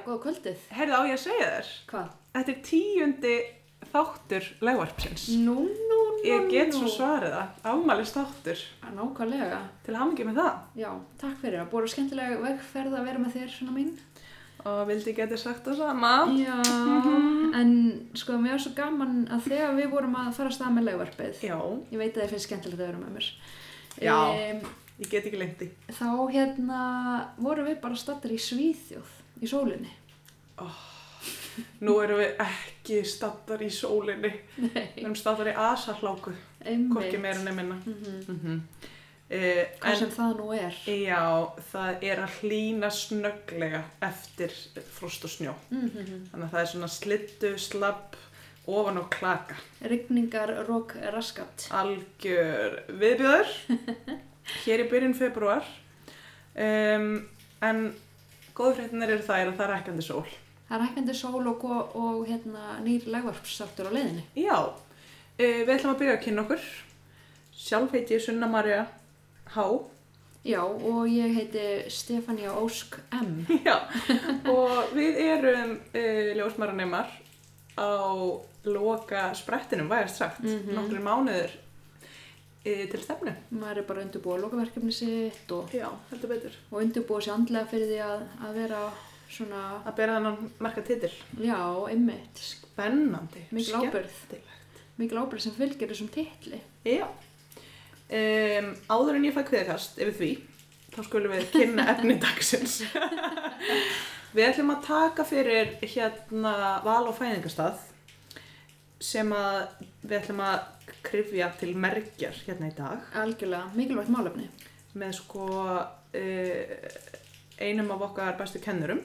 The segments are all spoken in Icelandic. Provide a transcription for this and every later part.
Bara góða kvöldið. Heyrðu á ég að segja þér, Hvað? þetta er tíundi þáttur legvarpsins. Nú, nú, nú, Ég get svo svarið það, afmælist þáttur, Nákvæmlega. til hamingi með það. Já, takk fyrir. Það búið skemmtilega vegferð að vera með þér, svona mín. Og vildi geti sagt það sama. Já, en sko, mér var svo gaman að þegar við vorum að fara að stað með legvarpið, Já, ég veit að þið finnst skemmtilegt að vera með mér, Já. Em, ég get ekki lengt í. þá hérna vorum við bara stattir í Svíþjóð, í sólinni. Nú erum við ekki stattar í sólinni, við erum stattar í asahláku, hvorki meira nefnina. Mhm. Mm -hmm. uh, Hvað sem það nú er. Já, það er að hlýna snögglega eftir frost og snjó. Mm Þannig að það er svona slittu, slapp, ofan á klaka. Rigningar, rók, raskat. Algjör viðbjöður, hér í byrjun februar. Um, en góðu fréttinir eru þær að það er ekkandi sól. Það er hækkandi sól og, go- og hérna, nýr legvarpsáttur á leiðinni. Já, uh, við ætlum að byrja að kynna okkur. Sjálf heiti ég Sunna Maria Há. Já, og ég heiti Stefania Ósk M. Já, og við erum uh, ljósmaranemar á loka sprettinum, vægast sagt, Mhm. nokkri mánuður uh, til stefnu. Maður er bara að undirbúa lokaverkefni sitt og, Já, heldur betur. og undirbúa sér andlega fyrir því að, að vera svona, Að bera þannig marka titil. já, einmitt, Spennandi. mikil ábyrð, skemmtilegt. mikil ábyrð sem fylgir þessum titli. Já. Um, áður en ég fæ kveðkast yfir því, þá skulum við kynna efni dagsins. við ætlum að taka fyrir hérna val og fæðingastað sem að við ætlum að krifja til merkjar hérna í dag. Algjörlega, mikilvægt málefni. með sko uh, einum af okkar bestu kennurum,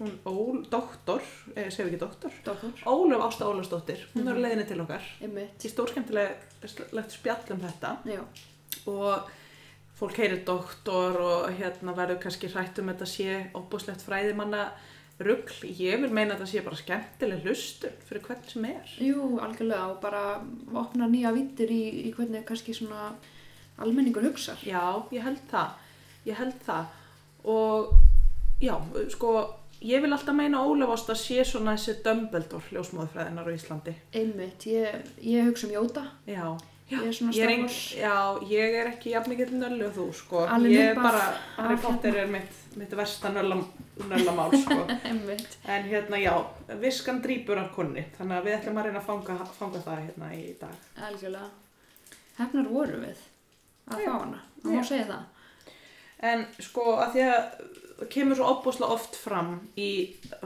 hún Ól, doktor, eh, segum við ekki doktor, Dóttor, Ólöf Ásta Ólafsdóttir, hún er á Mhm. leiðinni til okkar. einmitt, Því stórskemmtilegt spjall um þetta. Já, og fólk heyrir doktor og hérna verður kannski hrætt um þetta sé óbúslegt fræðimanna rugl. Ég vil meina að þetta sé bara skemmtileg hlustun fyrir hvern sem er. jú, algjörlega og bara opna nýja vittir í, í hvernig kannski svona almenningur hugsar. Já, ég held það. Ég held það. Og já, sko, ég vil alltaf meina að Ólaf Ásta sé svona þessi Dumbledore ljósmóðfræðinar á Íslandi. Einmitt, ég, ég hugsa um Jóta, Já. Ég er svona Ég er, ein, Wars. já, ég er ekki jafn mikið nöllu þú, sko. Alin ég er bara, Harry af Potter er mitt, mitt versta nölla, nöllamál, sko. En hérna, já, viskan drýpur af konni, þannig að við ætlum að reyna að fanga, fanga það hérna í dag. algjörlega. Hefnar voru við að Já, fá hana, það já. má segja það. En sko, að því að kemur svo opbúslega oft fram í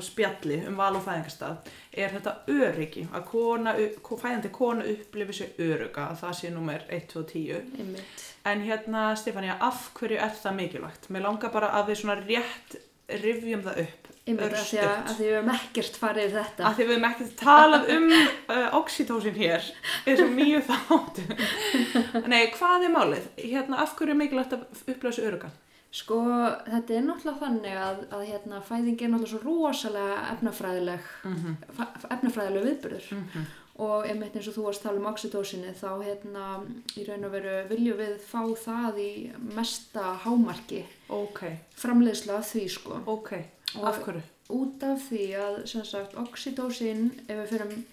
spjalli um val og fæðingastað, er þetta öryggi, að kona, ko- fæðandi kona upplifi sér öruga, að það sé nummer 1, 2, 10. Einmitt, En hérna, Stefania, af hverju er það mikilvægt? Mér langar bara að við svona rétt rifjum það upp. að því að, að því við hefum ekkert farið þetta. Af því við hefum ekkert talað um uh, oxytósin hér, þessum nýju þáttum. Nei, hvað er málið? Hérna, af hverju er mikilvægt að upplösa örugan? Sko, þetta er náttúrulega þannig að, að hérna, fæðing er náttúrulega svo rosalega efnafræðileg, Mm -hmm. efnafræðileg viðbyrður. Mm -hmm. Og einmitt eins og þú varst að tala um oxytósinni, þá hérna, í raun og veru viljum við fá það í mesta hámarki Ok, framleiðsla af því, sko. ok. Og- af hverju? út af því að sem sagt oxytósin ef við fyrir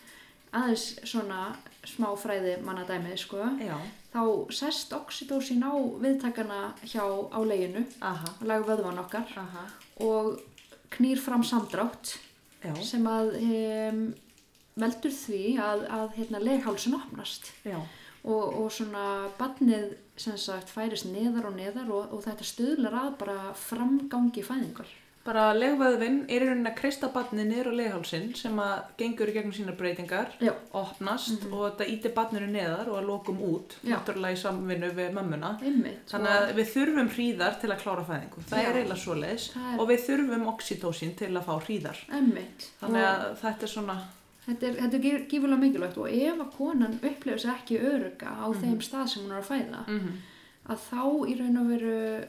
aðeins svona smá fræði manna dæmið sko Já, þá sest oxytósin á viðtakana hjá á leginu á lagu vöðvan okkar aha. og knýr fram samdrátt Já, sem að um, veldur því að, að hérna, leghálsun opnast. Já, og, og svona badnið sem sagt færist neðar og neðar og, og þetta stuðlar að bara framgangi fæðingar bara legvöðvinn er í rauninni að kreista barnið niður á leghálsinn sem að gengur í gegnum sínar breytingar, Já. opnast og þetta ítir barninu neðar og að lokum út, Já. náttúrulega í samvinnu við mömmuna. einmitt Þannig að við þurfum hríðar til að klára fæðingu. Það Já. er eiginlega svoleiðis Það er- og við þurfum oxytósin til að fá hríðar. Einmitt. Þannig Og að þetta er svona, Þetta er, þetta er gíf- gífurlega mikilvægt og ef að konan upplifir sér ekki öruga á Mhm. þeim stað sem hún er að fæða, mm að þá í raun og veru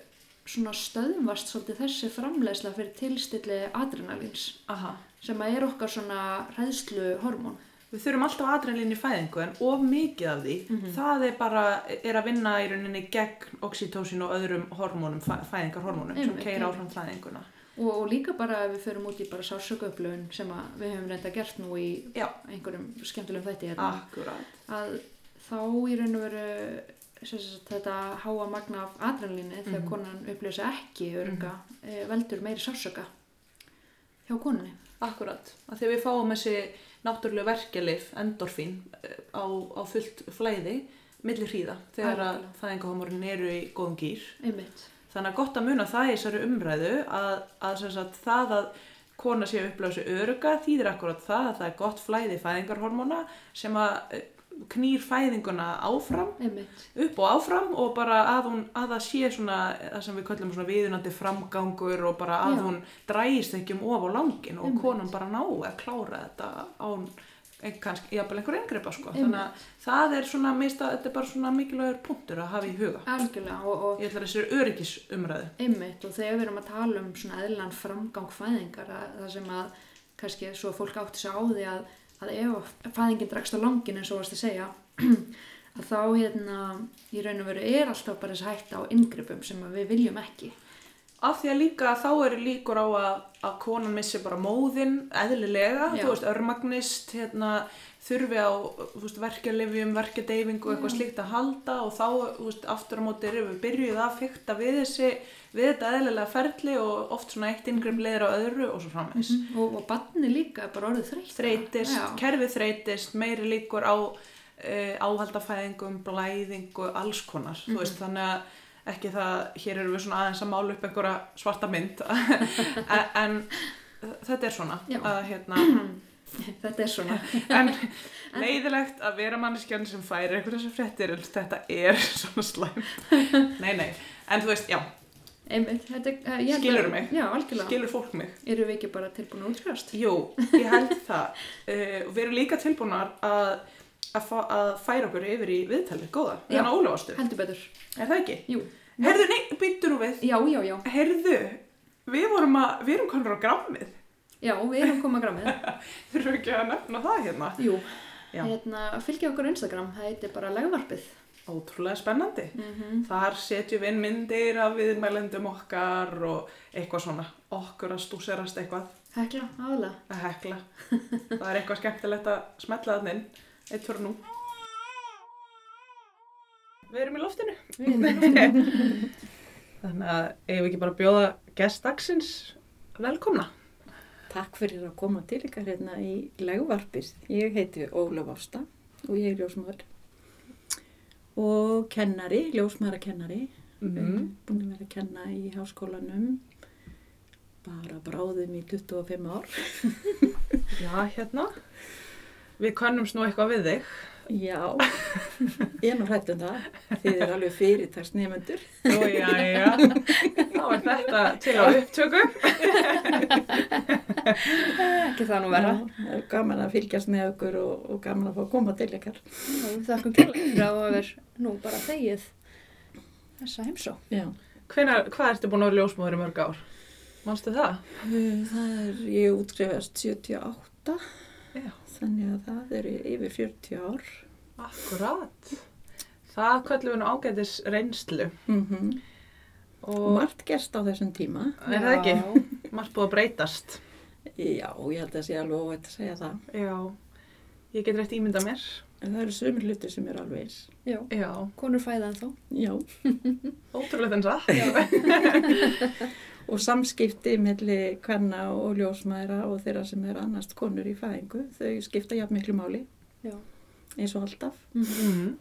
svona stöðumvast svolítið þessi framleiðsla fyrir tilstilli adrenalins aha. sem að er okkar svona hræðslu hormón. Við þurfum alltaf adrenalín í fæðingu en of mikið af því, Mhm. það er bara, er að vinna í rauninni gegn oxytósin og öðrum hormónum, fæ, fæðingarhormónum sem einmitt. áfram fæðinguna. og, og líka bara ef við förum út í bara sársökuöflun sem við höfum reynda gert nú í Já. einhverjum skemmtilegum þætti hérna, að þá í raun og veru sagt, þetta háa magna af adrenalíni þegar Mhm. konan upplýsa ekki örunga mm veldur meiri sársöka hjá konunni. Akkurat. Að að við fáum þessi náttúrulega verkelif, endorfín, eh, á, á fullt flæði millir hríða þegar að fæðingahómorinn eru í góðum gýr. Einmitt. Þannig að gott að muna það í þessari umræðu að, að sagt, það að kona sé að upplifa sig öruga þýðir akkurat það að það er gott flæði fæðingarhormóna sem að eh, knýr fæðinguna áfram Einmitt. upp og áfram og bara að, hún, að það sé svona það sem við köllum svona viðunandi framgangur og bara að Já. hún drægist ekki um of á langin og Einmitt. konan bara ná að klára þetta án ein- kannski, jafnvel einhver eingreipa sko. Einmitt. þannig að það er svona, mista, þetta er bara svona mikilvægur punktur að hafa í huga Algjörlega og, og ég ætla þessari öryggisumræðu Einmitt og þegar við erum að tala um svona eðlan framgang fæðingar að, það sem að kannski svo fólk átti sig á því að, að ef fæðingin dregst á langin eins og varst að segja að þá hérna í raun og veru er alltaf bara þess hætta á inngripum sem að við viljum ekki. Af því að líka þá eru líkur á að, að konan missi bara móðin eðlilega, Já. þú veist, örmagnist hérna, þurfi á verkjadeyfingu og eitthvað slíkt að halda og þá, veist, aftur á móti erum við byrjuð að fykta við þessi við þetta eðlilega ferli og oft svona eitt yngreim leður á öðru og svo framvegs Og, og barni líka er bara orðið þreytist, Já. kerfið þreytist meiri líkur á uh, áhaldafæðingum, blæðingu, alls konar, þú veist, þannig að ekki það, hér erum við svona aðeins að mála upp einhverja svarta mynd. En, þetta er svona að hérna Þetta er svona. en leiðilegt að vera manneskjan sem færi einhverja fréttir en þetta er svona slæm nei, nei, en þú veist, já, Einmitt, þetta, held að- Skilurðu mig? Já, skilur fólk mig? Eru við ekki bara tilbúin að útskjást? Jú, ég held það. Uh, við erum líka tilbúnar að, að, að færa okkur yfir í viðtalið, góða, þannig að ólefastu Heldur betur. er það ekki? Jú. Herðu, nei, byttur nú við Já, já, já. Herðu, við vorum að, við erum konur á grammið Já, við erum komað grámið. þurfum við ekki að nefna það hérna Jú. Já. Hérna, fylgja okkur á Instagram. Það heitir bara legvarpið. Ótrúlega spennandi Mm Þar setjum við inn myndir af viðmælendum okkar og eitthvað svona okkur að stúserast eitthvað Hekla, aðalega. að hekla. Það er eitthvað skemmtilegt að smetla þann inn. Eitt fyrir nú. Við erum í loftinu. Þannig að ef við ekki bara bjóða gestdagsins velkomna. Takk fyrir að koma til ykkar hérna í legvarpið. Ég heiti Ólaf Ásta og ég er ljósmaður og kennari, ljósmaðurakennari. Mm. Búin að vera að kenna í háskólanum bara bráðum í 25 ár. Já, hérna. Við kannumst nú eitthvað við þig. Já, ég er nú hrætt um það. Þið er alveg fyrirtagsnefendur. Ó, já, já. Þá er þetta til á upptöku. Ekki það nú vera. Já, gaman að fylgjast með okkur og, og gaman að fá að koma til ykkar. Þakkum kjærlega fyrir að verið nú bara þegið þessa heimsó. Já, Hvenær, hvað ertu búin að vera ljósmóður í mörg ár? Manstu það? það er, ég útskrifast 78. Já. Þannig að það eru yfir 40 ár. Akkurat. Það kvöllum við nú ágætis reynslu. Mm Og Og margt gerst á þessum tíma. er það ekki? Já. Margt búið að breytast. Já, ég held að sé alveg óvægt að segja það. Já. Ég get rétt ímynda mér. En það eru sömur hluti sem eru alveg eins. Já, Já. konur fæða en þó. Já. Ótrúlega en það. Og samskipti melli kvenna og ljósmaðra og þeirra sem er annast konur í fæðingu, þau skipta jafn miklu máli, Já. eins og alltaf. Mm.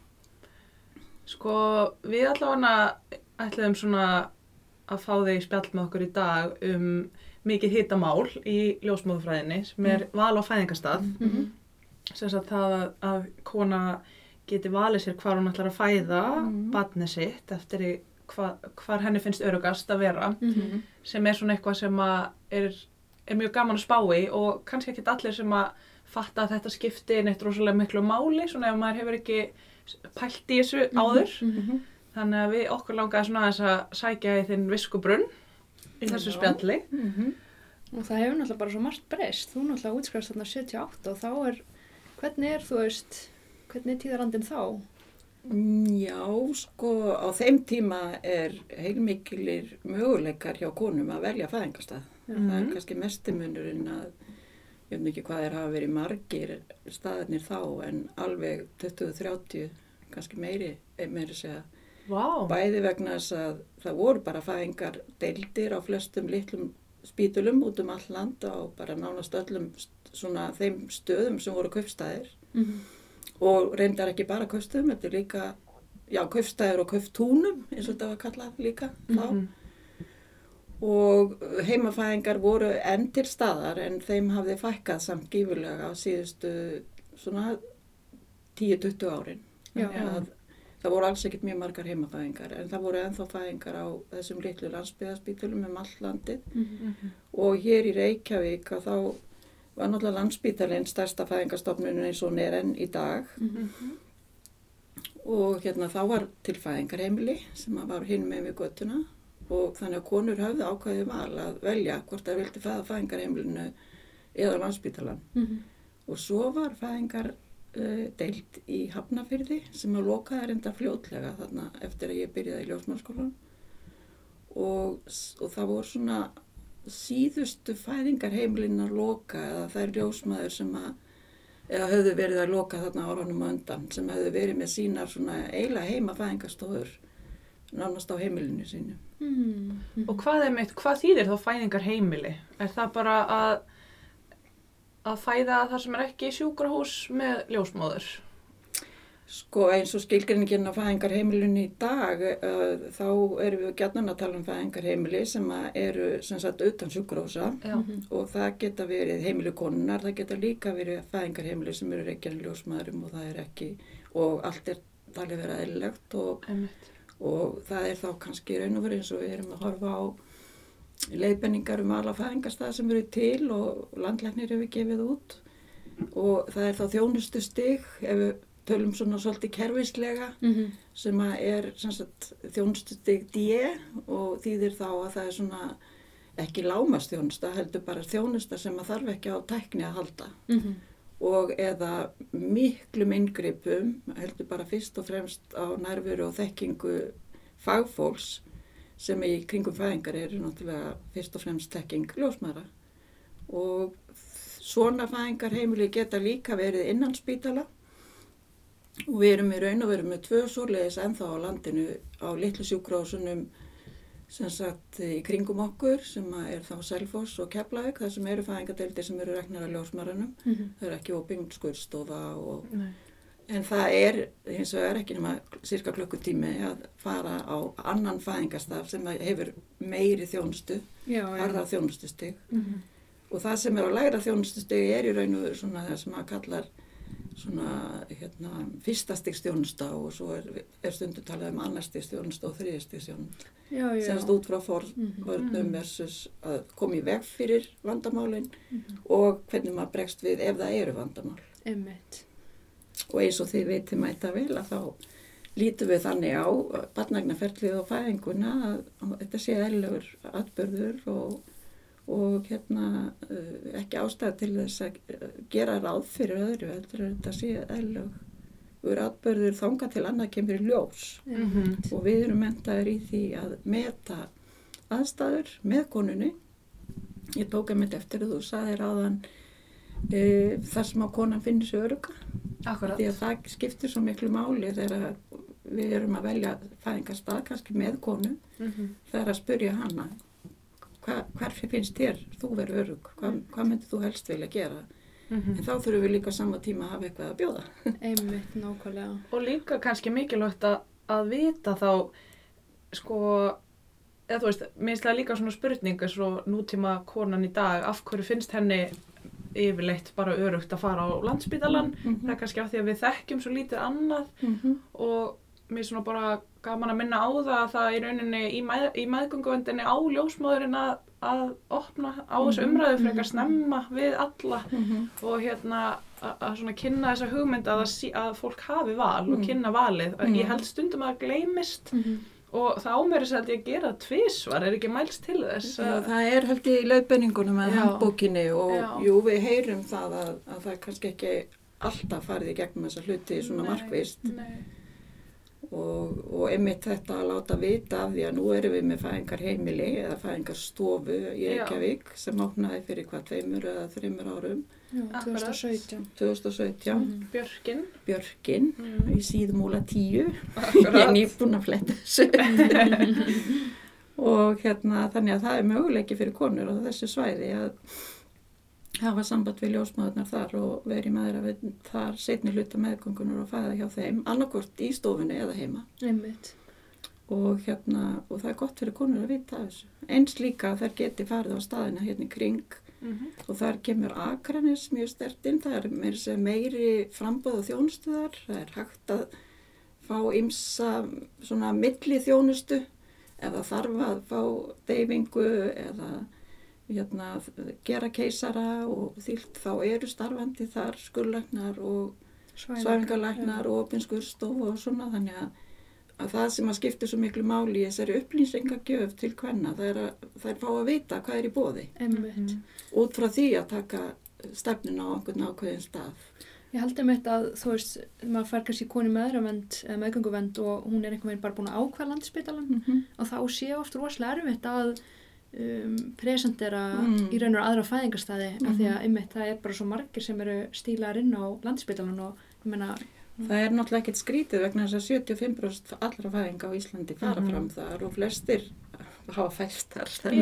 Sko, við allavega ætlaðum svona að fá þig spjall með okkur í dag um mikið hitamál í ljósmóðufræðinni sem er val á fæðingastað. Mhm. sem sagt það að, að kona geti valið sér hvar hún ætlar að fæða Mhm. badni sitt eftir í hva, hvar henni finnst örugast að vera Mhm. sem er svona eitthvað sem að er, er mjög gaman að spá í og kannski ekki allir sem að fatta að þetta skipti neitt rosalega miklu máli svona ef maður hefur ekki pælt í þessu áður Mhm. þannig að við okkur langaði svona aðeins að sækja í þinn viskubrunn í þessu spjalli Mm -hmm. Og það hefur náttúrulega bara svo margt breyst. Þú náttúrulega útskrifast þarna 78 og þá er, hvernig er þú veist, hvernig er tíðarandin þá? Já, sko, á þeim tíma er heilmikilir möguleikar hjá konum að velja fæðingastað. Það er Mhm. kannski mestimunurinn að ég veit ekki hvað er hafa verið margir staðarnir þá en alveg 20-30, kannski meiri, eh, meiri segja. Vá. Bæði vegna þess að það voru bara fæðingar deildir á flestum litlum spítulum út um all land og bara nánast öllum svona þeim stöðum sem voru kaupstæðir Mhm. Og reyndar ekki bara kaupstöðum, þetta er líka, já, kaupstæðir og kauftúnum eins og þetta var kallað líka þá. Mhm. og heimafæðingar voru enn til staðar en þeim hafði fækkað samt gífurlega á síðustu svona 10-20 árin. Já. Þannig að Það voru alls ekkert mjög margar heimafæðingar en það voru ennþá fæðingar á þessum litlu landsbyðaspítalum um all landið Mhm. og hér í Reykjavík að þá var náttúrulega landsbítalinn stærsta fæðingarstofnunum eins og hún er enn í dag Mhm. og hérna þá var til fæðingarheimili sem var hinn með við göttuna og þannig að konur hafði ákvæðið val að velja hvort það vildi fæða fæðingarheimilinu eða landsbítalan Mhm. og svo var fæðingar uh, deilt í Hafnafyrði sem að lokaði reynda fljótlega þarna eftir að ég byrjaði í ljósmannskólan og, og það voru svona síðustu fæðingarheimilin að loka eða þær ljósmaður sem að eða höfðu verið að loka þarna áranum á undan sem höfðu verið með sínar svona eiginlega heima fæðingarstofur nánast á heimilinu sínu. Mhm. Og hvað er mitt, hvað þýðir þá fæðingar heimili? Er það bara að, að fæða þar sem er ekki sjúkrahús með ljósmóður? Sko eins og skilgreiningin á fæðingarheimilinu í dag uh, þá erum við gætnan að tala um fæðingarheimili sem að eru sem sagt utan sjúkrahúsa. Já. og það geta verið heimili konunar, það geta líka verið fæðingarheimili sem eru reykjarinn ljósmaðurum og það er ekki og allt er talið vera eðlilegt og og það er þá kannski í raun og verið eins og við erum að horfa á leiðbenningar um alla fæðingarstað sem eru til og landlæknir hefur gefið út. Og það er þá þjónustu stig ef við tölum svona svolítið kerfislega Mhm. sem að er stig D og þýðir þá að það er svona ekki lámast þjónusta heldur bara þjónusta sem að þarf ekki á tækni að halda Mhm. og eða miklum inngripum, heldur bara fyrst og fremst á nærveru og þekkingu fagfólks sem í kringum fæðingar eru náttúrulega fyrst og fremst þekking ljósmaðra og svona fæðingar heimili geta líka verið innan spítala og við erum í raun og veru með tvö svoleiðis ennþá á landinu á litlu sjúkrásunum sem sagt í kringum okkur sem er þá Selfoss og Keflavík þar sem eru fæðingadeildir sem eru reknar af ljósmaranum Mhm. það er ekki oping skurðstofa og, Nei. en það er hins vegar ekki nema cirka klukkutími að fara á annan fæðingastaf sem hefur meiri þjónustu, harða þjónustustig Mhm. og það sem er á lægra þjónustustigi er í raun og veru svona það sem að kallar svona hérna, fyrsta stigs þjónusta og svo er, er stundu talað um annar stigs þjónusta og Já, já. semst út frá forvörnum versus að koma í veg fyrir vandamálin Mhm. og hvernig maður bregst við ef það eru vandamál Einmitt. og eins og þið veitir mæta vel að þá lítum við þannig á barnagnaferlið og fæðinguna að, þetta sé eðlugur atbörður og, og hérna uh, ekki ástæða til þess að uh, gera ráð fyrir öðru heldur að þetta sé eðlugur atbörður þanga til annað kemur í ljós Einmitt. og við erum mentaður í því að meta aðstæður með konunni ég tók mynd eftir að þú saðir áðan e, þar sem að konan finnir sig öruga Akkurat. því að það skiptir svo miklu máli þegar við erum að velja fæðingarstað kannski með konu Mhm. það er að spurja hana hva, hverfi finnst þér þú verður örug hvað, hvað myndir þú helst vilja gera Mhm. en þá þurfum við líka á sama tíma að hafa eitthvað að bjóða Einmitt, nákvæmlega. Og líka kannski mikilvægt að, að vita þá, sko, eða þú veist, minnst það líka svona spurning eins og nútíma konan í dag, af hverju finnst henni yfirleitt bara örugt að fara á landsbítalan? Það er kannski af því að við þekkjum svo lítið annað Mhm. og mér svona bara gaman að minna á það að það í rauninni í, mæð, í meðgönguvendinni á ljósmóðurinn að, að opna á þessu umræðu frekar snemma við alla Mhm. og hérna að, að svona kynna þessa hugmynd að, að, að fólk hafi val og Mm. kynna valið. Mm. Ég held stundum að það gleymist Mhm. og það ámeri sér að ég gera tvísvar, er ekki mælst til þess. Já, það er held ég í löfbenningunum Já. handbókinni og Já. jú, við heyrum það að, að það er kannski ekki alltaf farið í gegnum þessa hluti svona Nei. markvist Nei. Og, og einmitt þetta að láta vita af því að nú erum við með fæðingar heimili eða fæðingar stofu í Já. Reykjavík sem opnaði fyrir hvað tveimur eða þreimur árum Já, Akkurat. 2017. 2017, Mhm. Björkin. Björkin Mm. í síðmúla 10 ég er nýbúin að fletta þessu og hérna þannig að það er möguleiki fyrir konur á þessu svæði að hafa samband við ljósmaðurnar þar og verið með þeirra þar setni hluta meðgöngunar og fæða hjá þeim annarkort í stofunni eða heima Einmitt. og hérna og það er gott fyrir konur að vita þessu eins líka að þær geti farið á staðina hérna kring Mhm. og þar kemur Akranis mjög stertinn, það er meiri, frambóð og þjónustuðar, það er hægt að fá ymsa svona milli þjónustu ef það þarf að fá deyfingu eða hérna, gera keisara og þýlt þá eru starfandi þar skurlagnar og svæfingarlæknar og opinskurstof og svona þannig að, að það sem að skiptir svo miklu máli í þessari upplýsingagjöf til hvenna það er að það er fá að vita hvað er í bóði Einmitt. út frá því að taka stefnun á einhvern ákveðin stað. Ég held einmitt að þú veist, maður fær kannski koni meðravend eða meðgönguvend og hún er einhvern veginn bara búin að ákvæða landspítalan Mm -hmm. og þá sé oft rosalega erfitt að um, presentera Mm. í raun og aðra fæðingarstaði af því Mhm. að einmitt það er bara svo margir sem eru stílar inn á landspítalan og ég meina, Það er náttúrulega ekkert skrítið vegna þess að 75% allra fæðinga á Íslandi fara Mhm. fram þar og flestir hafa fæst þar þar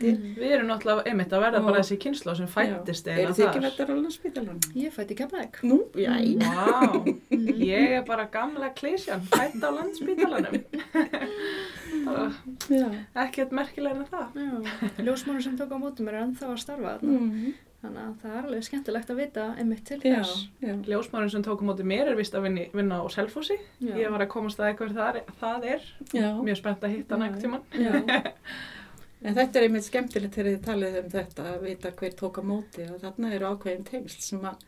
mm, Við erum náttúrulega einmitt að verða Og- bara þessi kynsla sem fættist Eru þið ekki vettar á landsbytalanum? ég fætti keflæk. Nú, já. Vá, Mm. ég er bara gamla klísjan, fætt á já. Ekkert merkilega en það. Ljósmónu sem tók á mótum er ennþá að starfa þarna. Mm. Þannig að það er alveg skemmtilegt að vita einmitt til þess. já. Ljósmárinn sem tók á móti mér er vist að vinna, vinna á Selfossi. Ég var að komast að eitthvað það, er- það er. já. Mjög spennt að hitta ekkert tíman. En þetta er einmitt skemmtilegt þegar þið talið um þetta að vita hver tók á móti og þarna eru ákveðin tengsl sem að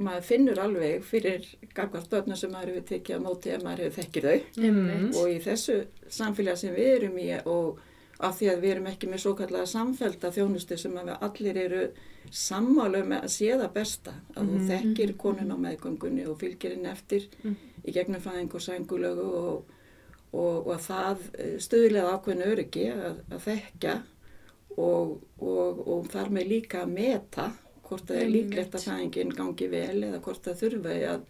maður finnur alveg fyrir gagvart börnum sem maður hefur tekið á móti ef maður hefur þekkir þau Einmitt. og í þessu samfélag sem við erum í og af því að við erum ekki með svo kallega samfelda þjónustu sem að allir eru sammálu með að sé það besta að þú Mhm. þekkir konun á meðgöngunni og fylgir henni eftir Mhm. í gegnum fæðing og sængulögu og, og, og að það stöðlega ákveðinu öryggi að, að þekka og, og, og þar með líka að meta hvort það er líklegt að fæðingin gangi vel eða hvort það þurfi að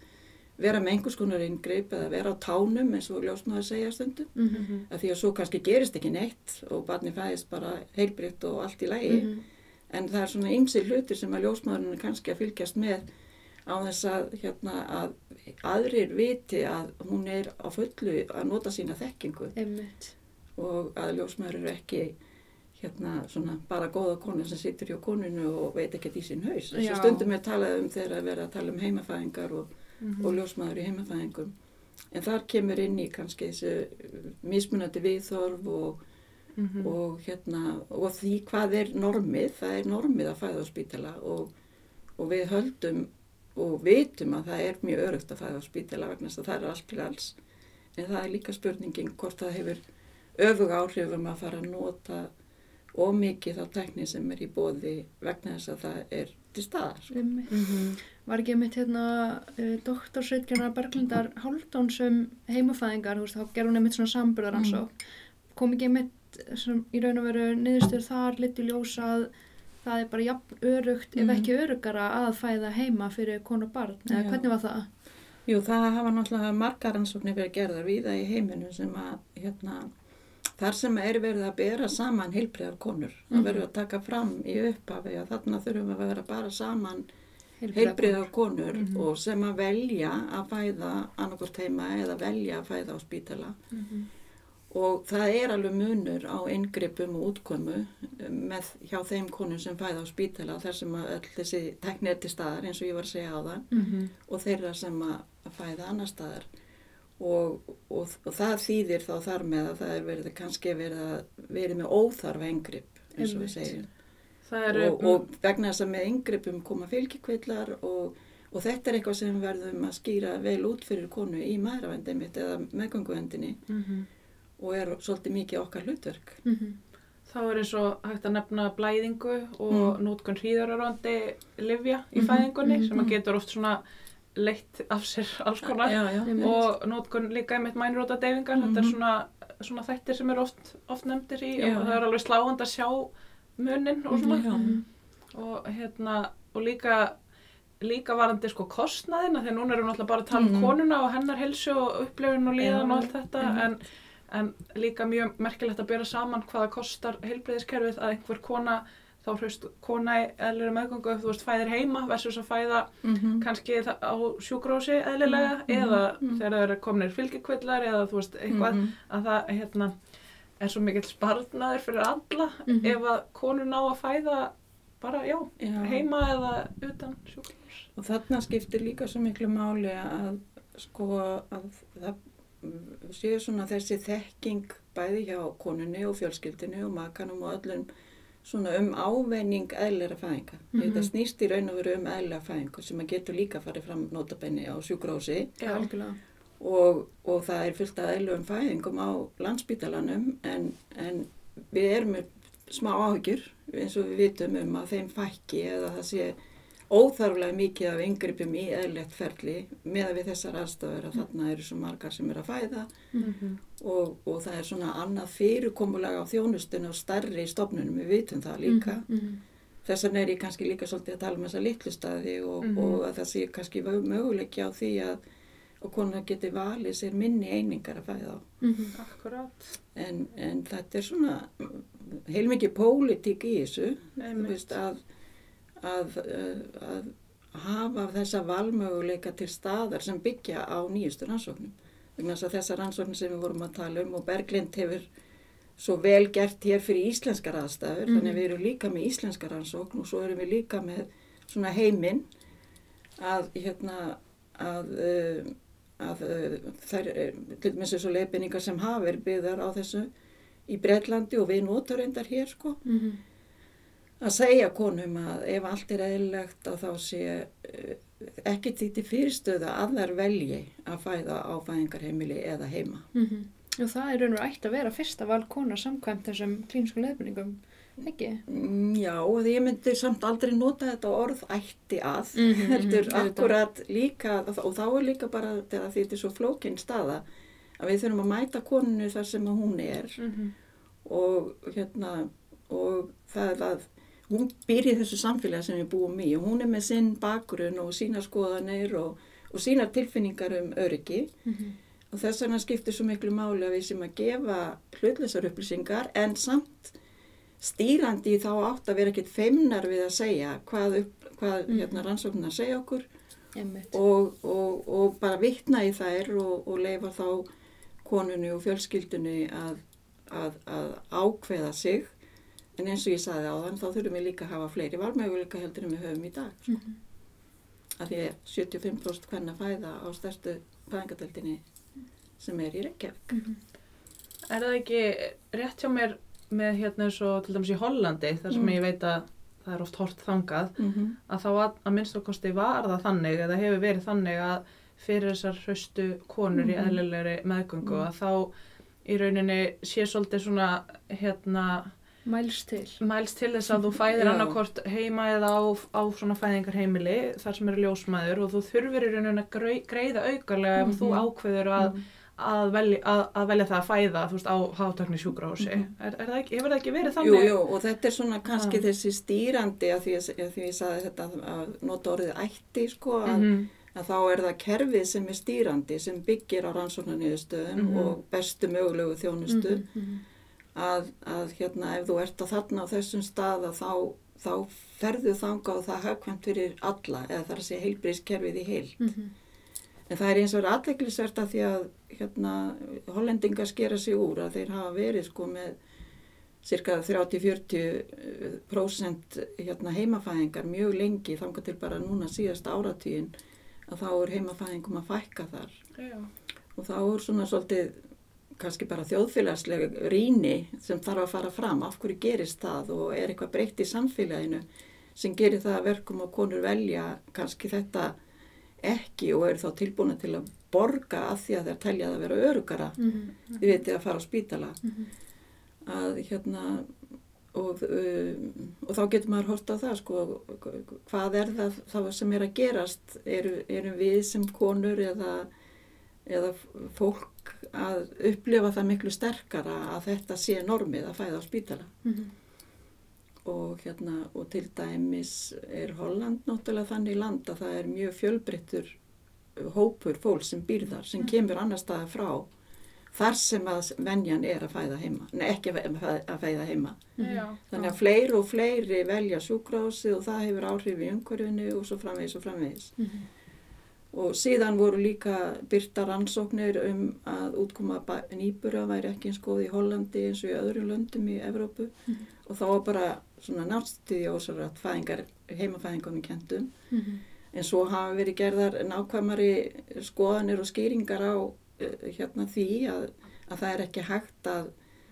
vera með einhvers konar inngrip eða vera á tánum eins og ljósnaður segja stundum Mhm. að því að svo kannski gerist ekki neitt og barni fæðist bara heilbritt og allt í lægi Mhm. en það er svona ymsi hlutir sem að ljósmaðurinn er kannski að fylgjast með á þess að, hérna, að aðrir viti að hún er á fullu að nota sína þekkingu Einmitt. og að ljósmaður eru ekki hérna svona bara góða konu sem situr hjá konunu og veit ekkert í sín haus. Þess að stundum er talað um þegar að vera að tala um heimafæðingar og, Mhm. og ljósmaður í heimafæðingum. En þar kemur inn í kannski þessu mismunandi viðþorf og, Mhm. og, hérna, og því hvað er normið. Það er normið að fæða á spítala og, og við höldum og vitum að það er mjög örugt að fæða á spítala vegna þess að það er allt til alls. En það er líka spurningin hvort það hefur öfug áhrifum að fara að nota ómikið þá tekni sem er í bóði vegna þess að það er til staðar. Einmitt. Mhm. Var ekki einmitt hérna uh, doktorsreitgjana Berglindar Hálfdóns um heimafæðingar, þú veist, þá gerði hún einmitt svona samburðaransók. Kom ekki einmitt sem í raun og veru niðurstöður þar liti ljósa að það er bara jafn örugt, ef Mhm. ekki örugara að fæða heima fyrir konu og barn. Eða hvernig var það? Jú, það hafa náttúrulega margar rannsóknir verið gerðar víða í heiminu sem að hérna, þar sem er verið að bera saman heilbriðar konur. Það Mhm. verður að taka fram í upphafi að þarna þurfum við að vera bara saman Heilbriðar konur Mhm. og sem að velja að fæða annarkort heima eða velja að fæða á spítala. Mhm. Og það er alveg munur á inngripum og útkomu með hjá þeim konum sem fæða á spítala þar sem að öll þessi tekni er til staðar eins og ég var að segja á það Mhm. og þeirra sem að fæða annar staðar og, og, og það þýðir þá þar með að það er verið kannski verið, að, verið með óþarfa yngripp eins og við segjum eru, og, og vegna þess að með yngrippum koma fylgikvillar og, og þetta er eitthvað sem verðum að skýra vel út fyrir konu í maðuravendi mitt eða meðgönguvendinni Mhm. og er svolítið mikið okkar hlutverk. Mhm. þá er eins og hægt að nefna blæðingu og Mm. nótkun hríðararandi livja í Mhm, fæðingunni mhm, sem að mhm. getur oft svona leitt af sér alls konar Já, já. Og nótkun líka einmitt mænróta deyfingar, þetta er Mhm. svona, svona þættir sem eru oft, oft nefndir í Já, og það er alveg sláand að sjá munin og svona já. Mhm. og hérna og líka líka varandi sko kostnaðina þegar núna erum við náttúrulega bara að tala um Mhm. konuna og hennar helsu og upplifun og líðan Já, og allt þetta einmitt. en, en líka mjög merkilegt að bera saman hvaða kostar heilbreyðiskerfið að einhver kona þá hraust kona eðlilega meðgöngu ef þú veist fæðir heima versus að fæða Mhm. kannski það- á sjúkrósi eðlilega Mhm, eða mhm. þegar það eru komnir fylgikvillar eða þú veist eitthvað Mhm. að það hérna er svo mikill sparnaður fyrir alla Mhm. ef að konur ná að fæða bara, já, Já. heima eða utan sjúkrós. Og þarna skiptir líka svo miklu máli að sko að það séu svona þessi þekking bæði hjá konunni og fjölskyldinu og makanum og öllum svona um ávenning eðlera fæðinga. Mm Mhm. Þetta snýst í raun og veru um eðlera fæðingu sem að getur líka farið fram notabenni á sjúkrósi algjörlega. Og, og það er fullt af eðlurum fæðingum á landsbítalanum en, en við erum með smá áhyggjur eins og við vitum um að þeim fækki eða það sé óþarflega mikið af yngrippum í eðlert ferli með við þessar aðstofur að þarna eru svo margar sem eru að fæða Mhm. og, og það er svona annað fyrirkomulag á þjónustun og stærri stofnunum, við vitum það líka. Mhm. Þess vegna er ég kannski líka svolítið að tala um þessa litlu staði og, Mhm. og að það sé kannski möguleiki á því að og konar geti valið sér minni einingar að fæða á. Mhm. Akkurát. En, en þetta er svona heilmikið pólitík í þessu, þú veist, að, að, uh, að hafa þessa valmöguleika til staðar sem byggja á nýjustu rannsóknum. Vegna þess að þessar rannsóknir sem við vorum að tala um og Berglind hefur svo vel gert hér fyrir íslenskar aðstæður, Mhm. þannig að við erum líka með íslenskar rannsókn og svo erum við líka með svona heiminn að hérna að, uh, að uh, þær, uh, til dæmis þessu leifinningar sem hafa verið byggðar á þessu í Breitlandi og við notar reyndar hér sko Mhm. að segja konum að ef allt er eðlilegt að þá sé uh, ekki því til fyrirstöða að þær velji að fæða á fæðingarheimili eða heima. Mhm. Og það er raun og ætti að vera fyrsta val kona samkvæmt þessum klínsku leiðbyningum, ekki? Mm, Já, og ég myndi samt aldrei nota þetta orð ætti að, Mhm, heldur mhm, auðvitað. akkurat líka, og þá er líka bara þegar því þetta er svo flókin staða, að við þurfum að mæta koninu þar sem að hún er Mhm. og hérna, og það er að hún í þessu samfélagi sem við búum í og hún er með sinn bakgrunn og sína skoðanir og, og sínar tilfinningar um öryggi Mhm. og þess vegna skiptir svo miklu máli að við sem að gefa hlutleysar upplýsingar en samt stýrandi í þá átt að vera ekkit feimnar við að segja hvað, upp, hvað Mhm. hérna, rannsóknar segja okkur og, og, og bara vitna í þær og, og leifa þá konunni og fjölskyldunni að, að, að ákveða sig en eins og ég saði á þann þá þurfum við líka að hafa fleiri valmöguleika heldur en við höfum í dag sko. Mhm. af því að 75% hvernig fæða á stærstu fæðingadeldinni sem er í Reykjavík Mhm. Er það ekki rétt hjá mér með hérna eins og til dæmis í Hollandi þar sem Mm. ég veit að það er oft hort þangað mm -hmm. að þá að, að minnst okkosti var það þannig eða hefur verið þannig að fyrir þessar hraustu konur í Mhm. eðlilegri meðgöngu Mm. að þá í rauninni sé svolítið svona hérna Mælst til. mælst til þess að þú fæðir annarkort heima eða á, á svona fæðingarheimili þar sem eru ljósmæður og þú þurfir í rauninni að grei- greiða aukarlega ef þú Mhm. ákveður að, að, velja, að, að velja það að fæða veist á hátakni sjúkrahúsi Mhm. er, er það ekki, hefur það ekki verið Jú, þannig? jú, og þetta er svona kannski Já. þessi stýrandi að því að, því ég saði þetta að nota orðið ætti sko að, Mhm. að þá er það kerfið sem er stýrandi sem byggir á rannsóknarniðurstöðum Mhm. og bestu mögulegu þjónustu Mhm. að, að hérna ef þú ert að þarna á þessum stað að þá, þá ferðu þanga og það hagkvæmt fyrir alla eða þar að segja heilbríðskerfið í heil. Mhm. En það er eins og aðteglisvert að því að hérna, hollendingar skera sig úr að þeir hafa verið sko með cirka 30-40% hérna, heimafæðingar mjög lengi þanga til bara núna síðast áratvíin að þá er heimafæðingum að fækka þar Já. og þá er svona svolítið kannski bara þjóðfélagslega rýni sem þarf að fara fram af hverju gerist það og er eitthvað breytt í samfélaginu sem gerir það að verkum að konur velja kannski þetta ekki og eru þá tilbúna til að borga að því að þeir telja að vera örugara Mhm. þið veitir að fara á spítala Mhm. að hérna og, um, og þá getur maður hort á það sko, hvað er það, það sem er að gerast eru, erum við sem konur eða, eða fólk að upplifa það miklu sterkara að þetta sé normið að fæða á spítala Mhm. Og hérna og til dæmis er Holland náttúrulega þannig land að það er mjög fjölbreyttur hópur fólk sem býr þar sem kemur annar staða frá þar sem að venjan er að fæða heima nei ekki að fæ- að fæða heima. Já. þannig að fleiri og fleiri velja sjúkrási og það hefur áhrif í umhverfinu og svo framvegis og framvegis. Mhm. og síðan voru líka byrta rannsóknir um að útkoma nýbura væri ekki eins góð í Hollandi eins og í öðrum löndum í Evrópu. Og þá var bara svona náttstuði ósarrætt fæðingar, heimafæðingunum kentum. Mhm. en svo hafa verið gerðar nákvæmari skoðanir og skýringar á eh, hérna því að, að það er ekki hægt að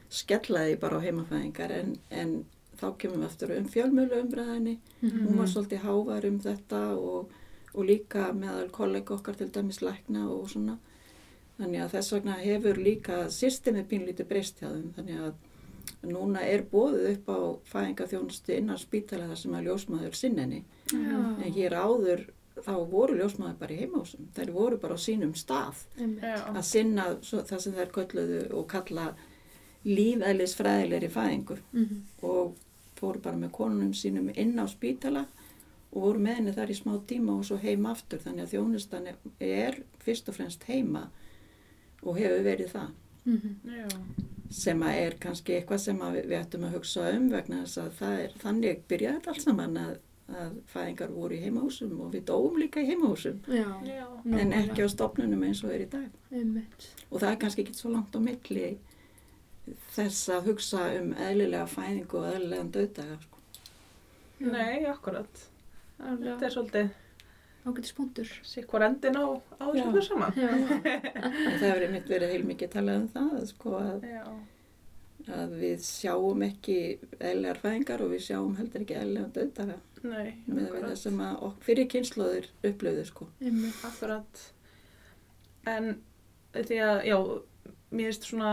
skella því bara á heimafæðingar en, en þá kemum við aftur um fjölmjölu umræðinni hún var svolítið hávar um þetta og, og líka meðal kollega okkar til dæmis lækna og svona. Þannig að þess vegna hefur líka systemi pínlítið breyst hjá þeim þannig að núna er bóðið upp á fæðingaþjónustu innan spítala þar sem að ljósmaður sinninni Já. en hér áður þá voru ljósmaður bara í heimásum þær voru bara á sínum stað. Já. að sinna svo, það sem þær kölluðu og kalla lífælisfræðilegri fæðingu Mhm. og fóru bara með konunum sínum inn á spítala og voru með henni þar í smá tíma og svo heim aftur þannig að þjónustan er- er fyrst og fremst heima og hefur verið það Mhm. Já. Sem að er kannski eitthvað sem að við, við ættum að hugsa um vegna þess að það er þannig byrjaði þetta allt saman að, að fæðingar voru í heimahúsum og við dóum líka í heimahúsum Já. En ekki á stopnunum eins og er í dag Einmitt. og það er kannski ekki svo langt á milli þess að hugsa um eðlilega fæðingu og eðlilegan döðdaga sko. Nei, akkurat. Þetta er svolítið ágætis punktur. sikvar endin á, á þessu en það hefur einmitt verið heilmikið talað um það sko, að, að við sjáum ekki eðlilegar fæðingar og við sjáum heldur ekki eðlilegan döðdaga Nei, með það sem að ok, fyrir kynnslóðir upplöðu sko. Akkurat. En því að, já, mér finnst svona,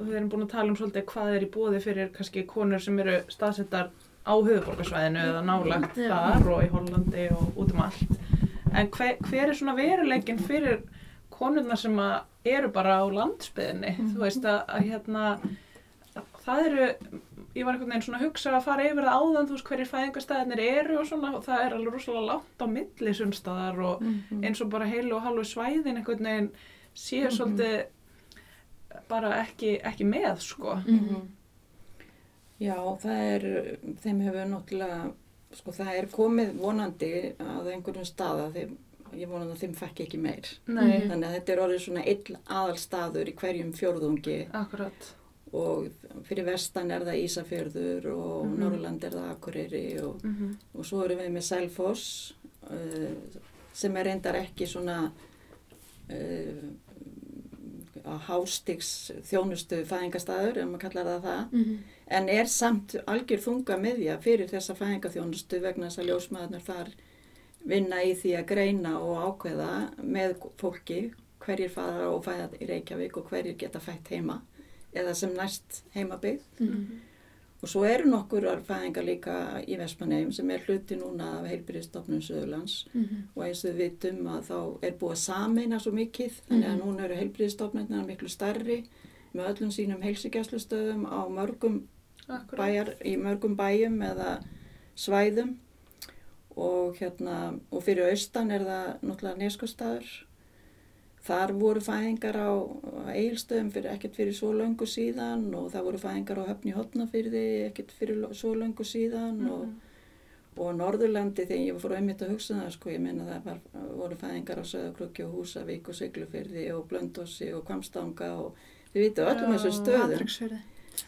við erum búin að tala um svolítið hvað er í bóði fyrir kannski konur sem eru staðsettar á höfuborgarsvæðinu eða nálagt þar og í Hollandi og út um allt. En hver, hver er svona veruleikin fyrir konurnar sem eru bara á landsbyðinni? Þú veist að, að hérna, það eru, ég var einhvern veginn svona að hugsa að fara yfir það áðan, þú veist hverjir fæðingastæðinir eru og svona og það er alveg rosalega langt á milli sumstaðar og eins og bara heilu og halvu svæðin einhvern veginn séu svolítið bara ekki, ekki með sko. Mhm. Já, það er, þeim hefur náttúrulega, sko það er komið vonandi að einhverjum staða, þeim, ég vonandi að þeim fekk ekki meir. Nei, Mhm. Þannig að þetta er orðið svona einn aðalstaður í hverjum fjórðungi akkurat. og fyrir vestan er það Ísafjörður og Mhm. Norrland er það Akureyri og, Mm -hmm. og svo erum við með Selfoss uh, sem er reyndar ekki svona uh, á hástigs þjónustu fæðingastæður, ef maður kallar það það Mhm. en er samt algjör þunga miðja fyrir þessa fæðingaþjónustu vegna þess að ljósmaðurnar þar vinna í því að greina og ákveða með fólki hverjir fara og fæða í Reykjavík og hverjir geta fætt heima eða sem næst heimabygg Mhm. Og svo eru nokkur fæðingar líka í Vestmannegjum sem er hluti núna af heilbyrðistofnun Söðurlands Mhm. og eins og við vitum að þá er búið að sameina svo mikið þannig að Mhm. núna eru heilbyrðistofnunnar miklu starri með öllum sínum heilsugjæslustöðum á mörgum bæjar, í mörgum bæjum eða svæðum og hérna og fyrir austan er það náttúrulega neskostæður þar voru fæðingar á eigilstöðum fyrir ekkert fyrir svo löngu síðan og það voru fæðingar á höfni hotnafyrði ekkert fyrir svo löngu síðan og, og á Norðurlandi þegar ég fór einmitt að hugsa það sko ég meina það var, voru fæðingar á Söðakrukki og Húsavík og Siglufyrði og Blöndósi og Kvamstanga og þið vitu öllum Já. þessum stöðum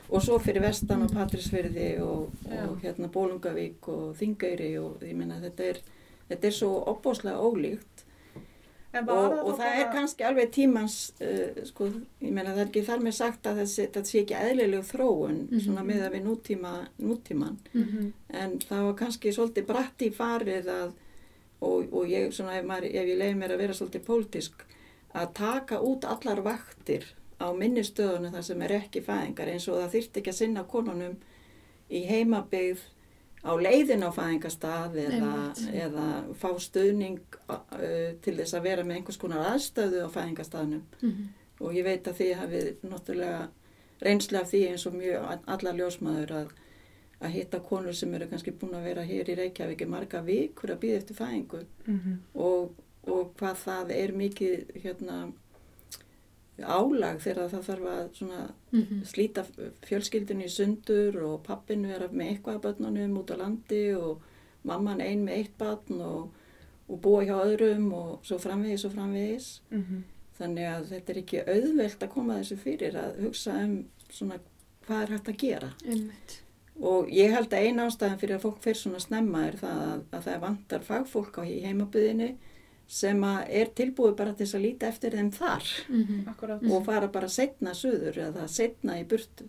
og svo fyrir vestan og Patrísfyrði og, og hérna Bólungavík og Þingeyri og ég meina þetta er, þetta er svo opbóslega ólíkt og, og það er kannski alveg tímans, uh, sko, ég meina það er ekki þar með sagt að þetta sé ekki eðlileg þróun Mhm. svona með að við nútíma, nútíman Mhm. en það var kannski svolítið bratt í farið að og, og ég svona ef, maður, ef ég leiði mér að vera svolítið pólitísk að taka út allar vaktir á minni stöðunum þar sem er ekki fæðingar eins og það þyrfti ekki að sinna konunum í heimabygð á leiðin á fæðingastað eða, eða fá stuðning uh, til þess að vera með einhvers konar aðstöðu á fæðingastaðnum Mhm. og ég veit að þið hafið náttúrulega reynslega af því eins og mjög allar ljósmaður að, að hitta konur sem eru kannski búin að vera hér í Reykjavík í marga vikur að býða eftir fæðingu Mhm. og, og hvað það er mikið hérna álag þegar það þarf að svona Mhm. slíta fjölskyldinu í sundur og pappinu er með eitthvað af börnunum út á landi og mamman ein með eitt barn og, og búa hjá öðrum og svo framvegis og framvegis. Mhm. Þannig að þetta er ekki auðvelt að koma þessu fyrir að hugsa um svona hvað er hægt að gera. Einmitt. Og ég held að eina ástæðan fyrir að fólk fyrir svona snemma er það að, að það vantar fagfólk á í heimabyðinu sem að er tilbúið bara til að líta eftir þeim þar Mhm. Akkurat, og fara bara setna suður eða setna í burtu.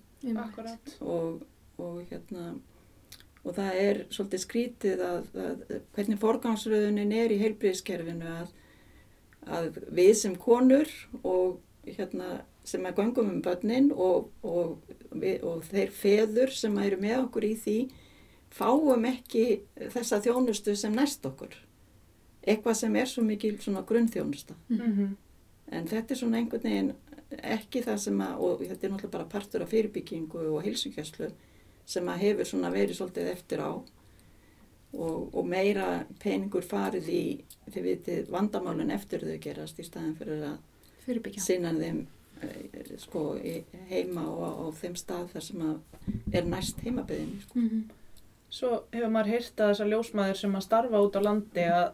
Og, og hérna og það er svolítið skrítið að, að hvernig forgangsröðunin er í heilbríðiskerfinu að, að við sem konur og hérna sem að göngum um börnin og, og, við, og þeir feður sem eru með okkur í því fáum ekki þessa þjónustu sem næst okkur eitthvað sem er svo mikil svona grunnþjónusta Mhm. En þetta er svona einhvern veginn ekki það sem að, og þetta er náttúrulega bara partur af fyrirbyggingu og heilsugjastlu sem að hefur svona verið svolítið eftir á og, og meira peningur farið í, þið vitið, vandamálun eftir þau gerast í staðin fyrir að Fyrirbyggja. sinna þeim eh, sko heima og á, þeim stað þar sem að er næst heimabyðin. Sko. Mhm. Svo hefur maður heyrt að þessar ljósmaður sem að starfa út á landi að,